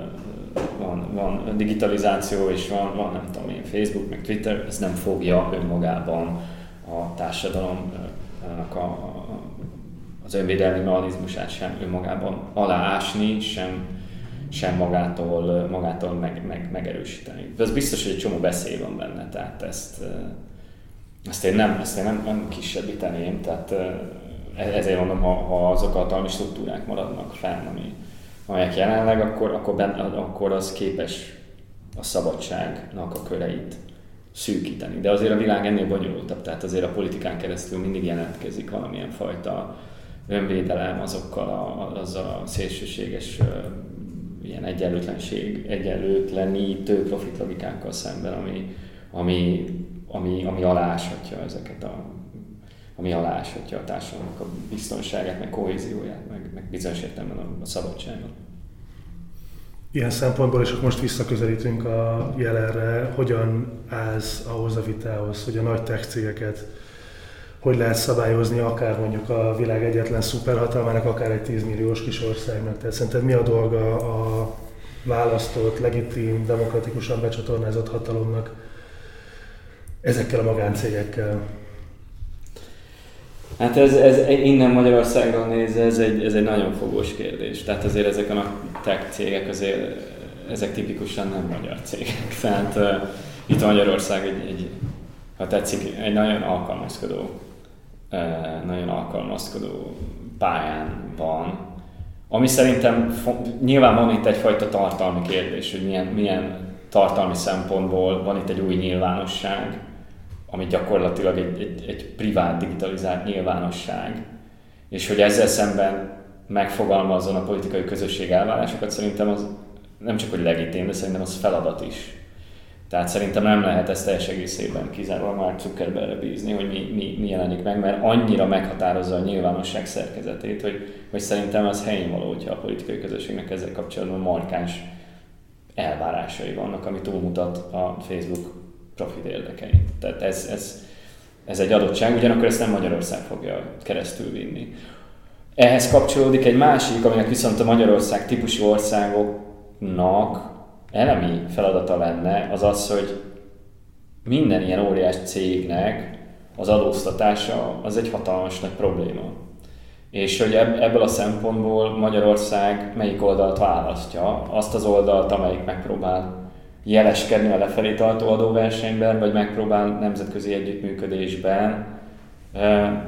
van, van digitalizáció és van, van, nem tudom én, Facebook, meg Twitter, ez nem fogja önmagában a társadalomnak a, az önvédelmi mechanizmusát sem önmagában aláásni, sem, sem magától, magától meg, meg, megerősíteni. De az biztos, hogy egy csomó beszél van benne, tehát ezt, ezt én nem, ezt én nem, nem kisebbíteném, tehát e, ezért mondom, ha, ha azok a hatalmi struktúrák maradnak fenn, ami, amelyek jelenleg, akkor, akkor, benne, akkor az képes a szabadságnak a köreit szűkíteni. De azért a világ ennél bonyolultabb, tehát azért a politikán keresztül mindig jelentkezik valamilyen fajta önvédelem azokkal a, azzal a szélsőséges ilyen egyenlőtlenség, egyenlőtlenítő profitlogikákkal szemben, ami, ami, ami, ami aláshatja ezeket a ami aláshatja a társadalomnak a biztonságát, meg kohézióját, meg, meg bizonyos értelemben a, a szabadságot. Ilyen szempontból, és most visszaközelítünk a jelenre, hogyan állsz ahhoz a vitához, hogy a nagy tech cégeket hogy lehet szabályozni akár mondjuk a világ egyetlen szuperhatalmának, akár egy 10 milliós kis országnak. Tehát szerinted mi a dolga a választott, legitim, demokratikusan becsatornázott hatalomnak ezekkel a magáncégekkel? Hát ez, ez innen Magyarországról nézve, ez egy, ez egy nagyon fogós kérdés. Tehát azért ezek a tech cégek azért, ezek tipikusan nem magyar cégek. Tehát uh, itt Magyarország egy, egy, ha tetszik, egy nagyon alkalmazkodó, uh, nagyon alkalmazkodó pályán van, ami szerintem nyilván van itt egyfajta tartalmi kérdés, hogy milyen, milyen tartalmi szempontból van itt egy új nyilvánosság, ami gyakorlatilag egy, egy, egy privát digitalizált nyilvánosság, és hogy ezzel szemben megfogalmazzon a politikai közösség elvárásokat, szerintem az nem csak hogy legitim, de szerintem az feladat is. Tehát szerintem nem lehet ezt teljes egészében kizárólag már Zuckerbergre bízni, hogy mi, mi, mi jelenik meg, mert annyira meghatározza a nyilvánosság szerkezetét, hogy, hogy szerintem az helyén való, hogyha a politikai közösségnek ezzel kapcsolatban markáns elvárásai vannak, ami túlmutat a Facebook profit érdekei. Tehát ez, ez, ez egy adottság, ugyanakkor ezt nem Magyarország fogja keresztül vinni. Ehhez kapcsolódik egy másik, aminek viszont a Magyarország típusú országoknak elemi feladata lenne, az az, hogy minden ilyen óriás cégnek az adóztatása az egy hatalmas nagy probléma. És hogy ebből a szempontból Magyarország melyik oldalt választja? Azt az oldalt, amelyik megpróbál jeleskedni a lefelé tartó adóversenyben, vagy megpróbál nemzetközi együttműködésben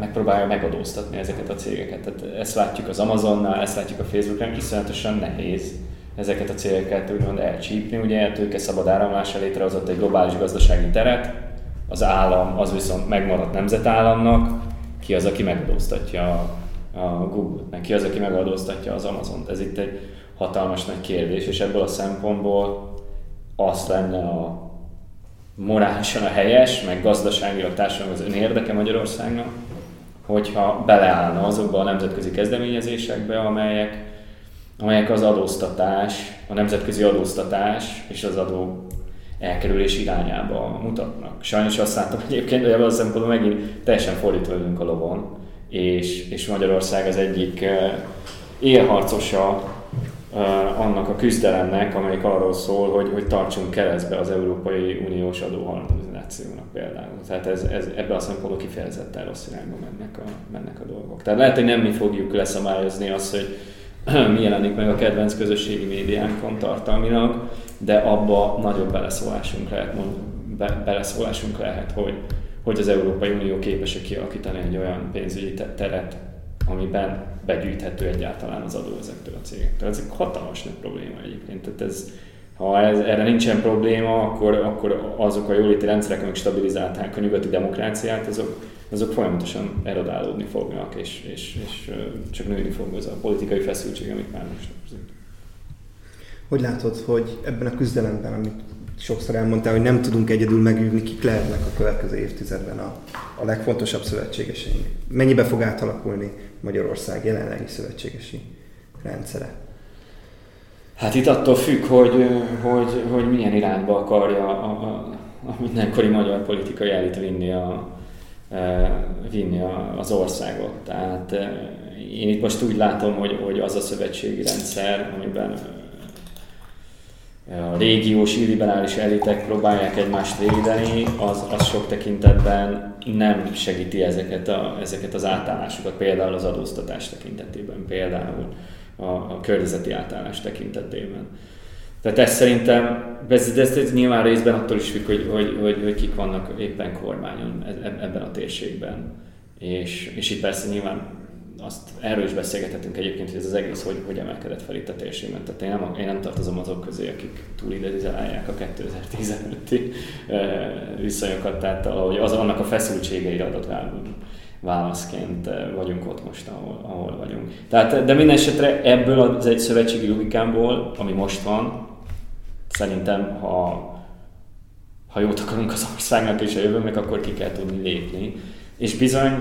megpróbálja megadóztatni ezeket a cégeket. Tehát ezt látjuk az Amazonnál, ezt látjuk a Facebookon, iszonyatosan nehéz ezeket a cégeket úgymond elcsípni. Ugye tőke szabad áramlása létrehozott egy globális gazdasági teret, az állam az viszont megmaradt nemzetállamnak, ki az, aki megadóztatja a Google-t, ki az, aki megadóztatja az Amazon-t. Ez itt egy hatalmas nagy kérdés, és ebből a szempontból azt lenne a morálisan a helyes, meg gazdaságilag társadalmi az önérdeke Magyarországnak, hogyha beleállna azokba a nemzetközi kezdeményezésekbe, amelyek, amelyek az adóztatás, a nemzetközi adóztatás és az adó elkerülés irányába mutatnak. Sajnos azt látom egyébként, hogy ebből a szempontból megint teljesen fordítva a lovon, és, és Magyarország az egyik eh, élharcosa annak a küzdelemnek, amelyik arról szól, hogy, hogy tartsunk keresztbe az Európai Uniós adóharmonizációnak például. Tehát ez, ez, ebben a szempontból kifejezetten rossz irányba mennek a, mennek a dolgok. Tehát lehet, hogy nem mi fogjuk leszabályozni azt, hogy mi jelenik meg a kedvenc közösségi médiánkon tartalmilag, de abba nagyobb beleszólásunk lehet, be, beleszólásunk lehet hogy, hogy az Európai Unió képes kialakítani egy olyan pénzügyi teret, amiben begyűjthető egyáltalán az adó ezektől a cégektől. Ez egy hatalmas nagy probléma egyébként. Tehát ez, ha ez, erre nincsen probléma, akkor, akkor azok a jóléti rendszerek, amik stabilizálták a nyugati demokráciát, azok, azok folyamatosan erodálódni fognak, és, és, és csak nőni fog az a politikai feszültség, amit már most Hogy látod, hogy ebben a küzdelemben, amit sokszor elmondtál, hogy nem tudunk egyedül megvívni, kik lehetnek a következő évtizedben a, a legfontosabb szövetségeseink. Mennyibe fog átalakulni Magyarország jelenlegi szövetségesi rendszere? Hát itt attól függ, hogy, hogy, hogy milyen irányba akarja a, a, a mindenkori magyar politikai elit vinni, a, e, vinni a, az országot. Tehát e, én itt most úgy látom, hogy, hogy az a szövetségi rendszer, amiben a régiós illiberális elitek próbálják egymást védeni, az, az sok tekintetben nem segíti ezeket, a, ezeket az átállásokat, például az adóztatás tekintetében, például a, a környezeti átállás tekintetében. Tehát ez szerintem, ez, ez, ez nyilván részben attól is függ, hogy, hogy, hogy, hogy kik vannak éppen kormányon e, e, ebben a térségben. És, és itt persze nyilván azt erről is beszélgethetünk egyébként, hogy ez az egész hogy, hogy emelkedett fel itt a térségben. Tehát én nem, én nem tartozom azok közé, akik túlidezálják a 2015-i viszonyokat, tehát ahogy az annak a feszültségeire adott válaszként vagyunk ott most, ahol, ahol vagyunk. Tehát, de minden esetre ebből az egy szövetségi logikámból, ami most van, szerintem, ha, ha jót akarunk az országnak és a jövőnek, akkor ki kell tudni lépni. És bizony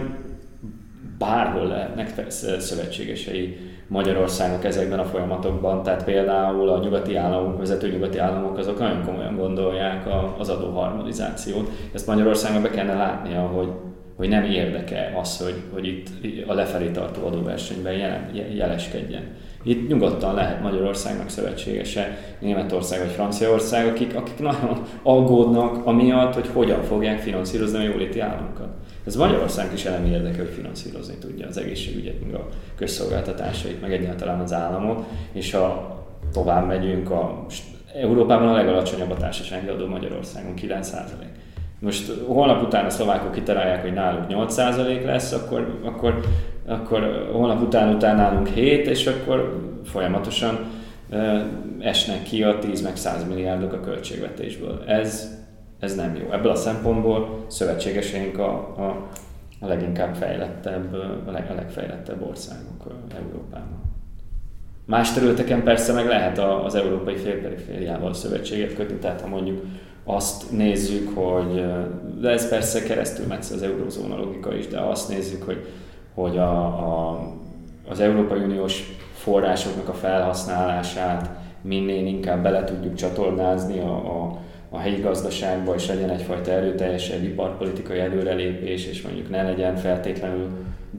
bárhol lehetnek szövetségesei Magyarországnak ezekben a folyamatokban, tehát például a nyugati államok, vezető nyugati államok azok nagyon komolyan gondolják az adóharmonizációt. Ezt Magyarországon be kellene látnia, hogy, hogy nem érdeke az, hogy, hogy itt a lefelé tartó adóversenyben jelen, jeleskedjen. Itt nyugodtan lehet Magyarországnak szövetségese Németország vagy Franciaország, akik, akik nagyon aggódnak amiatt, hogy hogyan fogják finanszírozni a jóléti államokat. Ez Magyarország is elemi érdeke, hogy finanszírozni tudja az egészségügyet, meg a közszolgáltatásait, meg egyáltalán az államot, és ha tovább megyünk, a, Európában a legalacsonyabb a társasági adó Magyarországon, 9%. Most holnap után a szlovákok kitalálják, hogy náluk 8% lesz, akkor, akkor, akkor holnap után után nálunk 7, és akkor folyamatosan esnek ki a 10 meg 100 milliárdok a költségvetésből. Ez ez nem jó. Ebből a szempontból szövetségeseink a, a, a leginkább fejlettebb, a, leg, a legfejlettebb országok Európában. Más területeken persze meg lehet az európai félperifériával szövetséget kötni, tehát ha mondjuk azt nézzük, hogy, de ez persze keresztül megy az eurózóna logika is, de azt nézzük, hogy, hogy a, a, az Európai Uniós forrásoknak a felhasználását minél inkább bele tudjuk csatornázni a, a a helyi gazdaságba, és legyen egyfajta erőteljesebb iparpolitikai előrelépés, és mondjuk ne legyen feltétlenül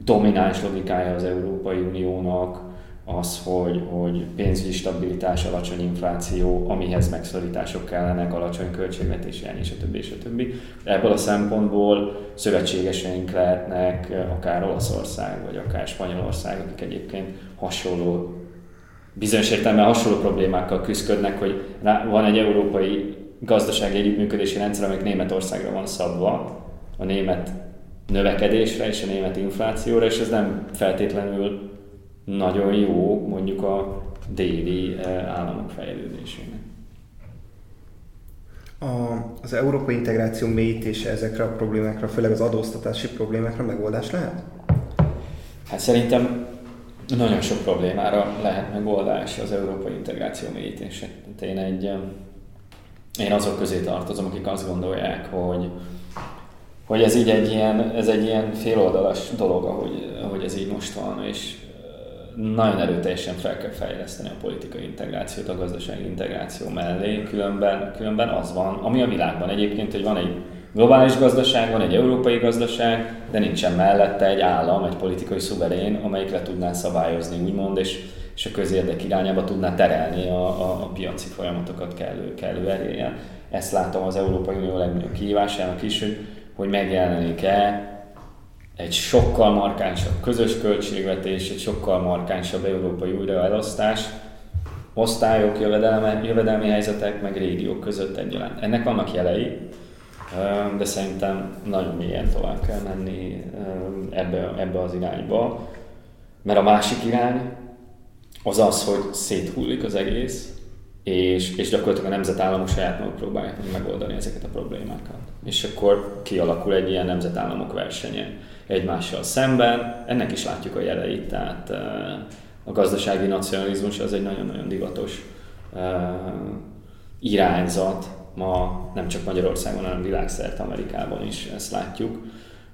domináns logikája az Európai Uniónak az, hogy, hogy pénzügyi stabilitás, alacsony infláció, amihez megszorítások kellenek, alacsony költségvetési és a és a. Ebből a szempontból szövetségeseink lehetnek akár Olaszország, vagy akár Spanyolország, akik egyébként hasonló bizonyos értelemben hasonló problémákkal küzdködnek, hogy van egy európai gazdasági együttműködési rendszer, amelyik Németországra van szabva, a német növekedésre és a német inflációra, és ez nem feltétlenül nagyon jó mondjuk a déli eh, államok fejlődésének. A, az európai integráció mélyítése ezekre a problémákra, főleg az adóztatási problémákra megoldás lehet? Hát szerintem nagyon sok problémára lehet megoldás az európai integráció mélyítése. Én egy én azok közé tartozom, akik azt gondolják, hogy, hogy ez így egy ilyen, ez egy ilyen féloldalas dolog, ahogy, ahogy ez így most van, és nagyon erőteljesen fel kell fejleszteni a politikai integrációt a gazdasági integráció mellé, különben, különben az van, ami a világban egyébként, hogy van egy globális gazdaság, van egy európai gazdaság, de nincsen mellette egy állam, egy politikai szuverén, amelyikre tudná szabályozni, úgymond, és és a közérdek irányába tudná terelni a, a, a piaci folyamatokat kellő, kellő erélyen. Ezt látom az Európai Unió legnagyobb kihívásának is, hogy, hogy megjelenik-e egy sokkal markánsabb közös költségvetés, egy sokkal markánsabb európai újraelosztás, osztályok, jövedelmi, jövedelmi helyzetek, meg régiók között egyaránt. Ennek vannak jelei, de szerintem nagyon mélyen tovább kell menni ebbe, ebbe az irányba, mert a másik irány, az az, hogy széthullik az egész, és, és gyakorlatilag a nemzetállamok saját maguk próbálják megoldani ezeket a problémákat. És akkor kialakul egy ilyen nemzetállamok versenye egymással szemben. Ennek is látjuk a jeleit, tehát a gazdasági nacionalizmus az egy nagyon-nagyon divatos irányzat ma nem csak Magyarországon, hanem világszerte Amerikában is ezt látjuk.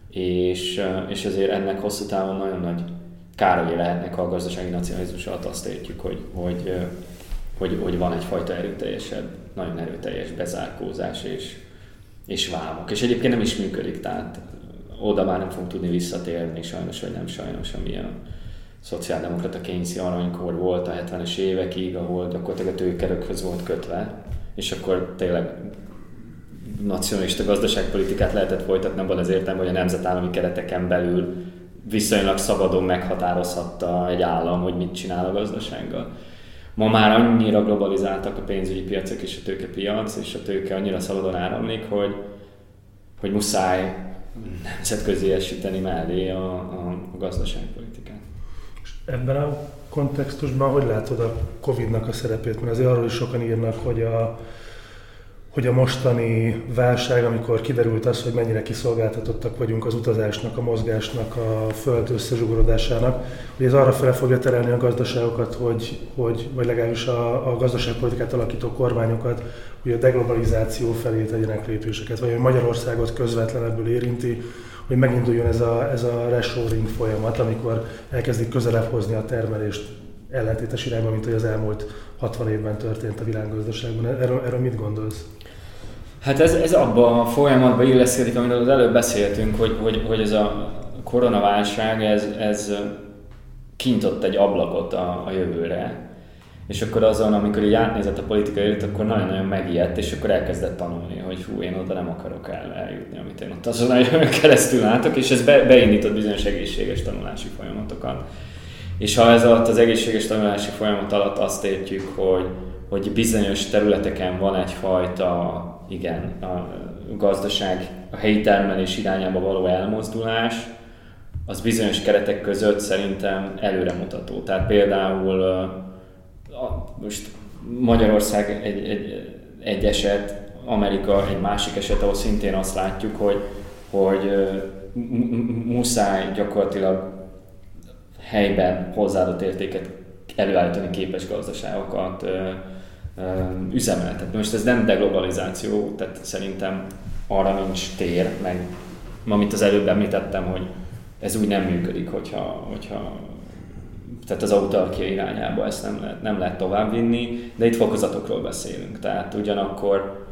És, és ezért ennek hosszú távon nagyon nagy károly lehetnek a gazdasági nacionalizmus alatt azt értjük, hogy, hogy, hogy, hogy van egyfajta erőteljesebb, nagyon erőteljes bezárkózás és, és vámok. És egyébként nem is működik, tehát oda már nem fogunk tudni visszatérni, sajnos vagy nem sajnos, ami a szociáldemokrata kényszi aranykor volt a 70-es évekig, ahol gyakorlatilag a tőkerökhöz volt kötve, és akkor tényleg nacionalista gazdaságpolitikát lehetett folytatni abban az értelemben, hogy a nemzetállami kereteken belül viszonylag szabadon meghatározhatta egy állam, hogy mit csinál a gazdasággal. Ma már annyira globalizáltak a pénzügyi piacok és a tőkepiac, és a tőke annyira szabadon áramlik, hogy, hogy muszáj nemzetközi esíteni mellé a, a, a gazdaságpolitikát. Ebben a kontextusban hogy látod a Covid-nak a szerepét? Mert azért arról is sokan írnak, hogy a, hogy a mostani válság, amikor kiderült az, hogy mennyire kiszolgáltatottak vagyunk az utazásnak, a mozgásnak, a föld összezsugorodásának, hogy ez arra fele fogja terelni a gazdaságokat, hogy, hogy vagy legalábbis a, a gazdaságpolitikát alakító kormányokat, hogy a deglobalizáció felé tegyenek lépéseket, vagy hogy Magyarországot közvetlenebből érinti, hogy meginduljon ez a, ez a reshoring folyamat, amikor elkezdik közelebb hozni a termelést ellentétes irányba, mint hogy az elmúlt 60 évben történt a világgazdaságban. Erről, erről mit gondolsz? Hát ez, ez abban a folyamatban illeszkedik, amiről az előbb beszéltünk, hogy, hogy, hogy ez a koronaválság, ez, ez kintott egy ablakot a, a jövőre, és akkor azon, amikor így átnézett a politikai élet, akkor nagyon-nagyon megijedt, és akkor elkezdett tanulni, hogy hú, én oda nem akarok el, eljutni, amit én ott azon a keresztül látok, és ez be, beindított bizonyos egészséges tanulási folyamatokat. És ha ez alatt az egészséges tanulási folyamat alatt azt értjük, hogy, hogy bizonyos területeken van egyfajta, igen, a gazdaság, a helyi termelés irányába való elmozdulás, az bizonyos keretek között szerintem előremutató. Tehát például most Magyarország egy, egy, egy eset, Amerika egy másik eset, ahol szintén azt látjuk, hogy, hogy muszáj gyakorlatilag helyben hozzáadott értéket előállítani képes gazdaságokat üzemeltetni. Most ez nem deglobalizáció, tehát szerintem arra nincs tér, meg amit az előbb említettem, hogy ez úgy nem működik, hogyha, hogyha tehát az autarkia irányába ezt nem lehet, nem lehet továbbvinni, de itt fokozatokról beszélünk. Tehát ugyanakkor,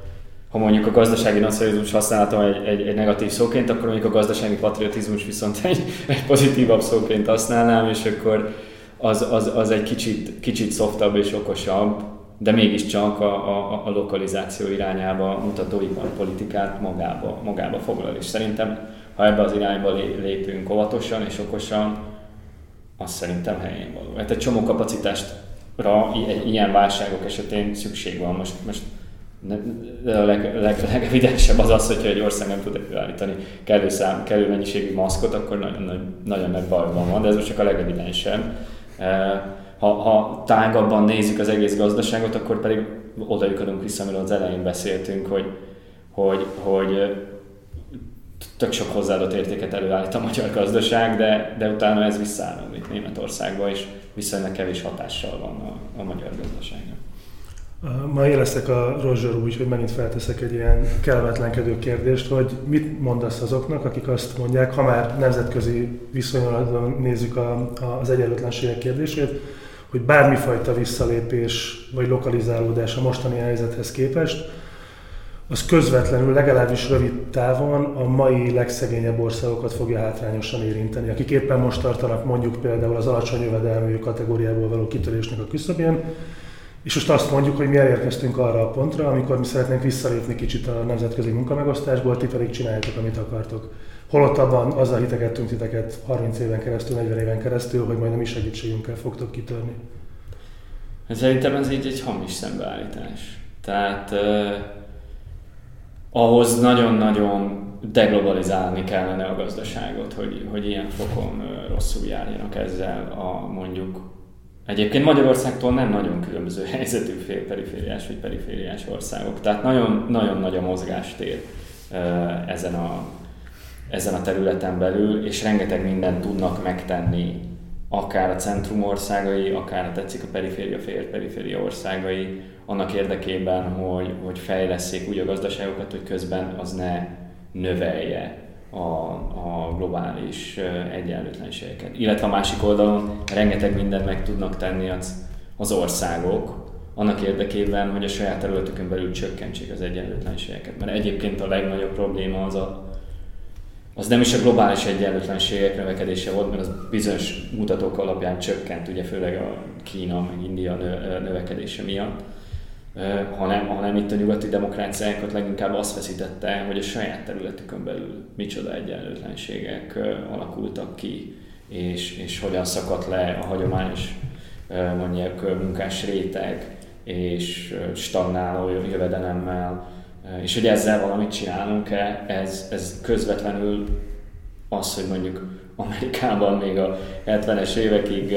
ha mondjuk a gazdasági nacionalizmus használata egy, egy, egy negatív szóként, akkor mondjuk a gazdasági patriotizmus viszont egy, egy pozitívabb szóként használnám, és akkor az, az, az egy kicsit, kicsit szoftabb és okosabb, de mégiscsak a, a, a lokalizáció irányába mutató iparpolitikát magába, magába foglal. És szerintem, ha ebbe az irányba lépünk óvatosan és okosan, az szerintem helyén való. Hát egy csomó kapacitásra ilyen válságok esetén szükség van. Most, most a leg, leg, legevidensebb az az, hogyha egy ország nem tud előállítani kellő, szám, kellő mennyiségű maszkot, akkor nagyon, nagyon, nagy bajban van, de ez most csak a legevidensebb. Ha, ha tágabban nézzük az egész gazdaságot, akkor pedig oda vissza, amiről az elején beszéltünk, hogy, hogy, hogy tök sok hozzáadott értéket előállít a magyar gazdaság, de, de utána ez visszaáramlik Németországba, és viszonylag kevés hatással van a, a magyar gazdaságnak. Ma élesztek a Rozsor úgy, hogy megint felteszek egy ilyen kellemetlenkedő kérdést, hogy mit mondasz azoknak, akik azt mondják, ha már nemzetközi viszonylatban nézzük a, a, az egyenlőtlenségek kérdését, hogy bármifajta visszalépés vagy lokalizálódás a mostani helyzethez képest, az közvetlenül, legalábbis rövid távon a mai legszegényebb országokat fogja hátrányosan érinteni, akik éppen most tartanak mondjuk például az alacsony jövedelmű kategóriából való kitörésnek a küszöbén, és most azt mondjuk, hogy mi elérkeztünk arra a pontra, amikor mi szeretnénk visszalépni kicsit a nemzetközi munkamegosztásból, ti pedig csináljátok, amit akartok. Holott abban azzal hitegettünk titeket 30 éven keresztül, 40 éven keresztül, hogy majd a mi segítségünkkel fogtok kitörni. Szerintem ez így egy hamis szembeállítás. Tehát ahhoz nagyon-nagyon deglobalizálni kellene a gazdaságot, hogy, hogy ilyen fokon rosszul járjanak ezzel a mondjuk Egyébként Magyarországtól nem nagyon különböző helyzetű perifériás vagy perifériás országok, tehát nagyon, nagyon nagy a mozgástér ezen a, ezen a területen belül, és rengeteg mindent tudnak megtenni, akár a centrum országai, akár a tetszik a periféria, fél periféria országai, annak érdekében, hogy, hogy fejleszék úgy a gazdaságokat, hogy közben az ne növelje a, a globális egyenlőtlenségeket. Illetve a másik oldalon rengeteg mindent meg tudnak tenni az, az országok, annak érdekében, hogy a saját területükön belül csökkentsék az egyenlőtlenségeket. Mert egyébként a legnagyobb probléma az a az nem is a globális egyenlőtlenségek növekedése volt, mert az bizonyos mutatók alapján csökkent, ugye főleg a Kína meg India növekedése miatt, hanem, hanem itt a nyugati demokráciákat leginkább azt feszítette, hogy a saját területükön belül micsoda egyenlőtlenségek alakultak ki, és, és hogyan szakadt le a hagyományos mondjuk munkás réteg, és stagnáló jövedelemmel, és hogy ezzel valamit csinálunk-e, ez, ez közvetlenül az, hogy mondjuk Amerikában még a 70-es évekig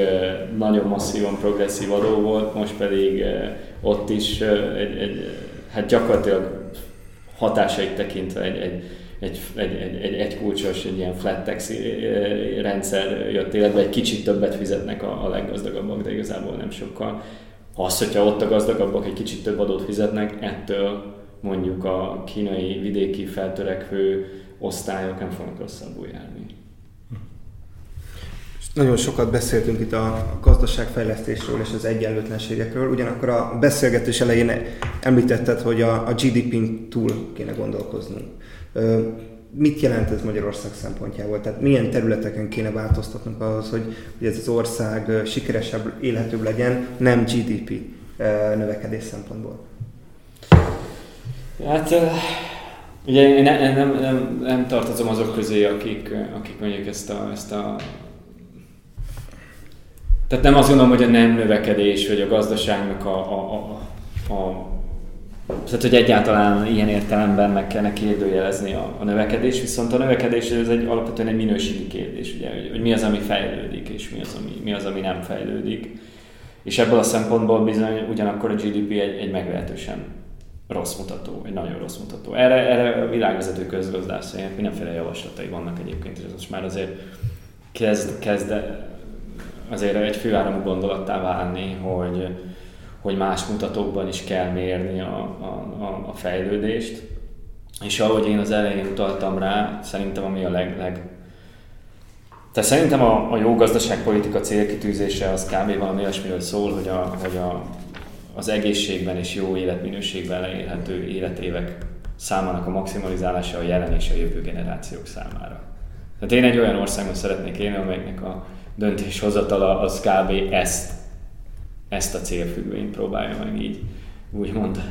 nagyon masszívan progresszív adó volt, most pedig ott is egy, egy hát gyakorlatilag hatásait tekintve egy, egy, egy, egy, egy, egy, egy kulcsos, egy ilyen flat tax rendszer jött életbe, egy kicsit többet fizetnek a, a leggazdagabbak, de igazából nem sokkal. Az, hogyha ott a gazdagabbak egy kicsit több adót fizetnek, ettől mondjuk a kínai vidéki feltörekvő osztályok nem fognak rosszabbul járni. Nagyon sokat beszéltünk itt a gazdaságfejlesztésről és az egyenlőtlenségekről, ugyanakkor a beszélgetés elején említetted, hogy a, a GDP-n túl kéne gondolkoznunk. Mit jelent ez Magyarország szempontjából? Tehát milyen területeken kéne változtatnunk ahhoz, hogy, hogy ez az ország sikeresebb, élhetőbb legyen, nem GDP növekedés szempontból? Hát ugye én nem, nem, nem, nem tartozom azok közé, akik, akik mondjuk ezt a, ezt a tehát nem azt gondolom, hogy a nem növekedés, vagy a gazdaságnak a, a, a, a tehát, hogy egyáltalán ilyen értelemben meg kellene kérdőjelezni a, a növekedés, viszont a növekedés ez egy alapvetően egy minőségi kérdés, ugye, hogy, hogy mi az, ami fejlődik, és mi az, ami, mi az, ami nem fejlődik. És ebből a szempontból bizony ugyanakkor a GDP egy, egy meglehetősen rossz mutató, egy nagyon rossz mutató. Erre, erre a világvezető közgazdászainak mindenféle javaslatai vannak egyébként, és ez most már azért kezd, kezd azért egy főáramú gondolattá válni, hogy, hogy más mutatókban is kell mérni a, a, a fejlődést. És ahogy én az elején utaltam rá, szerintem ami a leg, leg tehát szerintem a, a jó gazdaságpolitika célkitűzése az kb. valami olyasmiről szól, hogy, a, hogy a, az egészségben és jó életminőségben leélhető életévek számának a maximalizálása a jelen és a jövő generációk számára. Tehát én egy olyan országban szeretnék élni, amelynek a döntéshozatala az kb. ezt, ezt a célfüggvényt próbálja meg így úgymond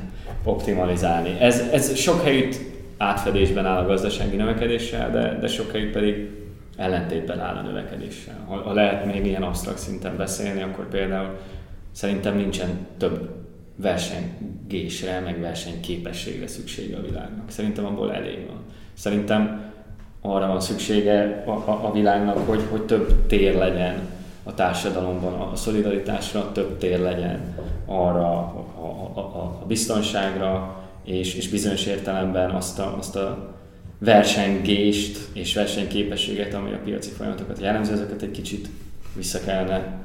optimalizálni. Ez, ez sok helyütt átfedésben áll a gazdasági növekedéssel, de, de sok helyütt pedig ellentétben áll a növekedéssel. Ha, ha lehet még ilyen absztrakt szinten beszélni, akkor például szerintem nincsen több versengésre, meg versenyképességre szüksége a világnak. Szerintem abból elég van. Szerintem arra van szüksége a, a, a világnak, hogy, hogy több tér legyen a társadalomban, a szolidaritásra több tér legyen arra a, a, a, a biztonságra, és, és bizonyos értelemben azt a, azt a versengést és versenyképességet, ami a piaci folyamatokat jellemző, ezeket egy kicsit vissza kellene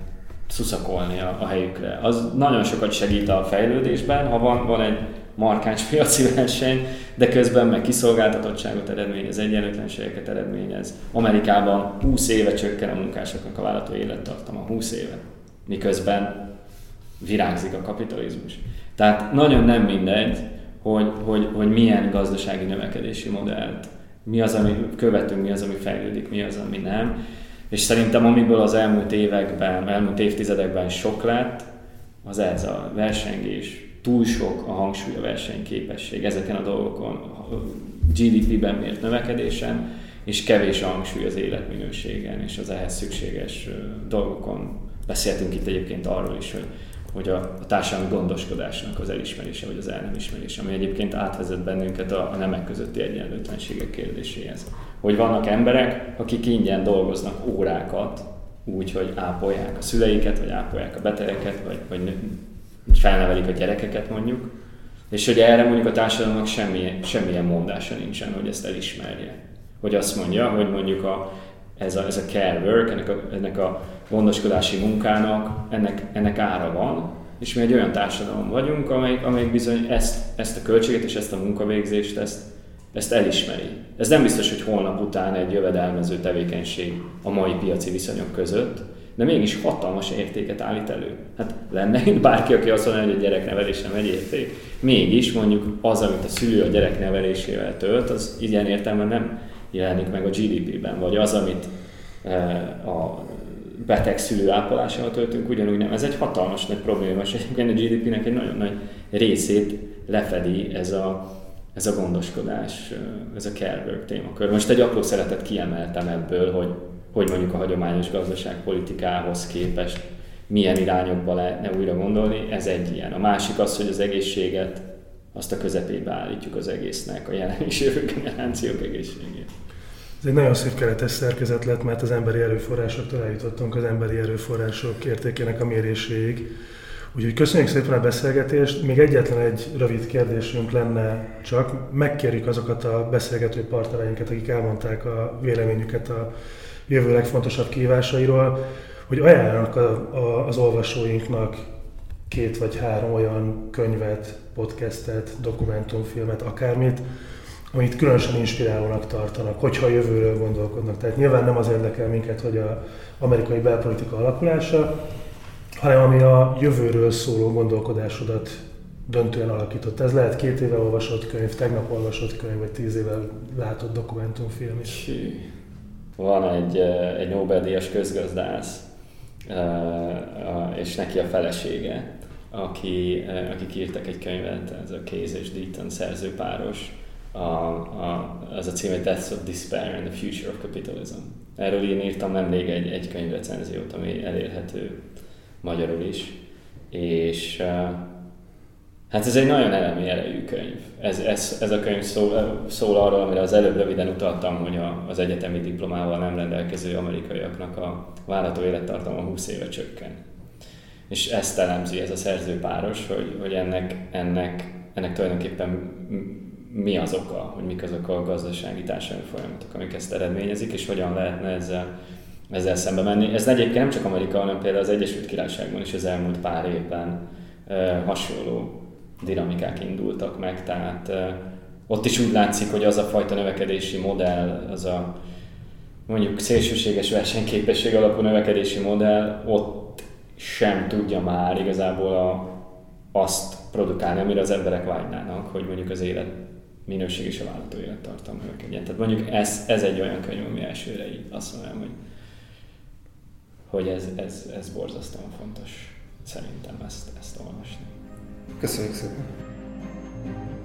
szuszakolni a, a helyükre. Az nagyon sokat segít a fejlődésben, ha van, van egy markáns piaci verseny, de közben meg kiszolgáltatottságot eredményez, egyenlőtlenségeket eredményez. Amerikában 20 éve csökken a munkásoknak a vállalati élettartama, 20 éve, miközben virágzik a kapitalizmus. Tehát nagyon nem mindegy, hogy, hogy, hogy milyen gazdasági növekedési modellt, mi az, ami követünk, mi az, ami fejlődik, mi az, ami nem. És szerintem amiből az elmúlt években, elmúlt évtizedekben sok lett, az ez a versengés, túl sok a hangsúly a versenyképesség ezeken a dolgokon, GDP-ben mért növekedésen, és kevés a hangsúly az életminőségen és az ehhez szükséges dolgokon. Beszéltünk itt egyébként arról is, hogy, hogy a, a társadalmi gondoskodásnak az elismerése, vagy az el nem ismerése, ami egyébként átvezet bennünket a, a nemek közötti egyenlőtlenségek kérdéséhez. Hogy vannak emberek, akik ingyen dolgoznak órákat, úgy, hogy ápolják a szüleiket, vagy ápolják a betegeket, vagy, vagy felnevelik a gyerekeket mondjuk, és hogy erre mondjuk a társadalomnak semmilyen, semmilyen mondása nincsen, hogy ezt elismerje. Hogy azt mondja, hogy mondjuk a, ez, a, ez a care work, ennek a, ennek a gondoskodási munkának, ennek, ennek ára van, és mi egy olyan társadalom vagyunk, amelyik, amelyik bizony ezt, ezt a költséget és ezt a munkavégzést, ezt, ezt elismeri. Ez nem biztos, hogy holnap után egy jövedelmező tevékenység a mai piaci viszonyok között, de mégis hatalmas értéket állít elő. Hát lenne itt bárki, aki azt mondja, hogy a gyereknevelés nem egy érték. Mégis mondjuk az, amit a szülő a gyerek nevelésével tölt, az ilyen értelemben nem jelenik meg a GDP-ben, vagy az, amit eh, a beteg szülő ápolásával töltünk, ugyanúgy nem. Ez egy hatalmas nagy probléma, és egyébként a GDP-nek egy nagyon nagy részét lefedi ez a, ez a gondoskodás, ez a care témakör. Most egy apró szeretet kiemeltem ebből, hogy hogy mondjuk a hagyományos gazdaságpolitikához képest milyen irányokba lehetne újra gondolni, ez egy ilyen. A másik az, hogy az egészséget azt a közepébe állítjuk az egésznek, a jelen és jövő generációk egészségét. Ez egy nagyon szép keretes szerkezet lett, mert az emberi erőforrásoktól eljutottunk az emberi erőforrások értékének a méréséig. Úgyhogy köszönjük szépen a beszélgetést. Még egyetlen egy rövid kérdésünk lenne csak. Megkérjük azokat a beszélgető partnereinket, akik elmondták a véleményüket a jövő legfontosabb kívásairól, hogy ajánlanak a, a, az olvasóinknak két vagy három olyan könyvet, podcastet, dokumentumfilmet, akármit, amit különösen inspirálónak tartanak, hogyha a jövőről gondolkodnak. Tehát nyilván nem az érdekel minket, hogy a amerikai belpolitika alakulása, hanem ami a jövőről szóló gondolkodásodat döntően alakított. Ez lehet két éve olvasott könyv, tegnap olvasott könyv, vagy tíz éve látott dokumentumfilm is. Van egy, eh, egy Nobel-díjas közgazdász, eh, és neki a felesége, aki, eh, akik írtak egy könyvet, ez a Case és Deaton szerzőpáros, a, a, az a cím, hogy Deaths of Despair and the Future of Capitalism. Erről én írtam nemrég egy, egy könyvrecenziót, ami elérhető magyarul is, és hát ez egy nagyon elemi erejű könyv. Ez, ez, ez a könyv szól, szól arról, amire az előbb röviden utaltam, hogy a, az egyetemi diplomával nem rendelkező amerikaiaknak a várható élettartama 20 éve csökken. És ezt elemzi ez a szerzőpáros, hogy, hogy ennek, ennek, ennek tulajdonképpen mi az oka, hogy mik azok a gazdasági társadalmi folyamatok, amik ezt eredményezik, és hogyan lehetne ezzel ezzel szembe menni. Ez egyébként nem csak Amerika, hanem például az Egyesült Királyságban is az elmúlt pár évben e, hasonló dinamikák indultak meg, tehát e, ott is úgy látszik, hogy az a fajta növekedési modell, az a mondjuk szélsőséges versenyképesség alapú növekedési modell, ott sem tudja már igazából a, azt produkálni, amire az emberek vágynának, hogy mondjuk az élet minőség és a vállalható élettartam növekedjen. Tehát mondjuk ez, ez egy olyan könyv, ami elsőre így azt mondom, hogy hogy ez, ez, ez borzasztóan fontos szerintem ezt, ezt olvasni. Köszönjük szépen!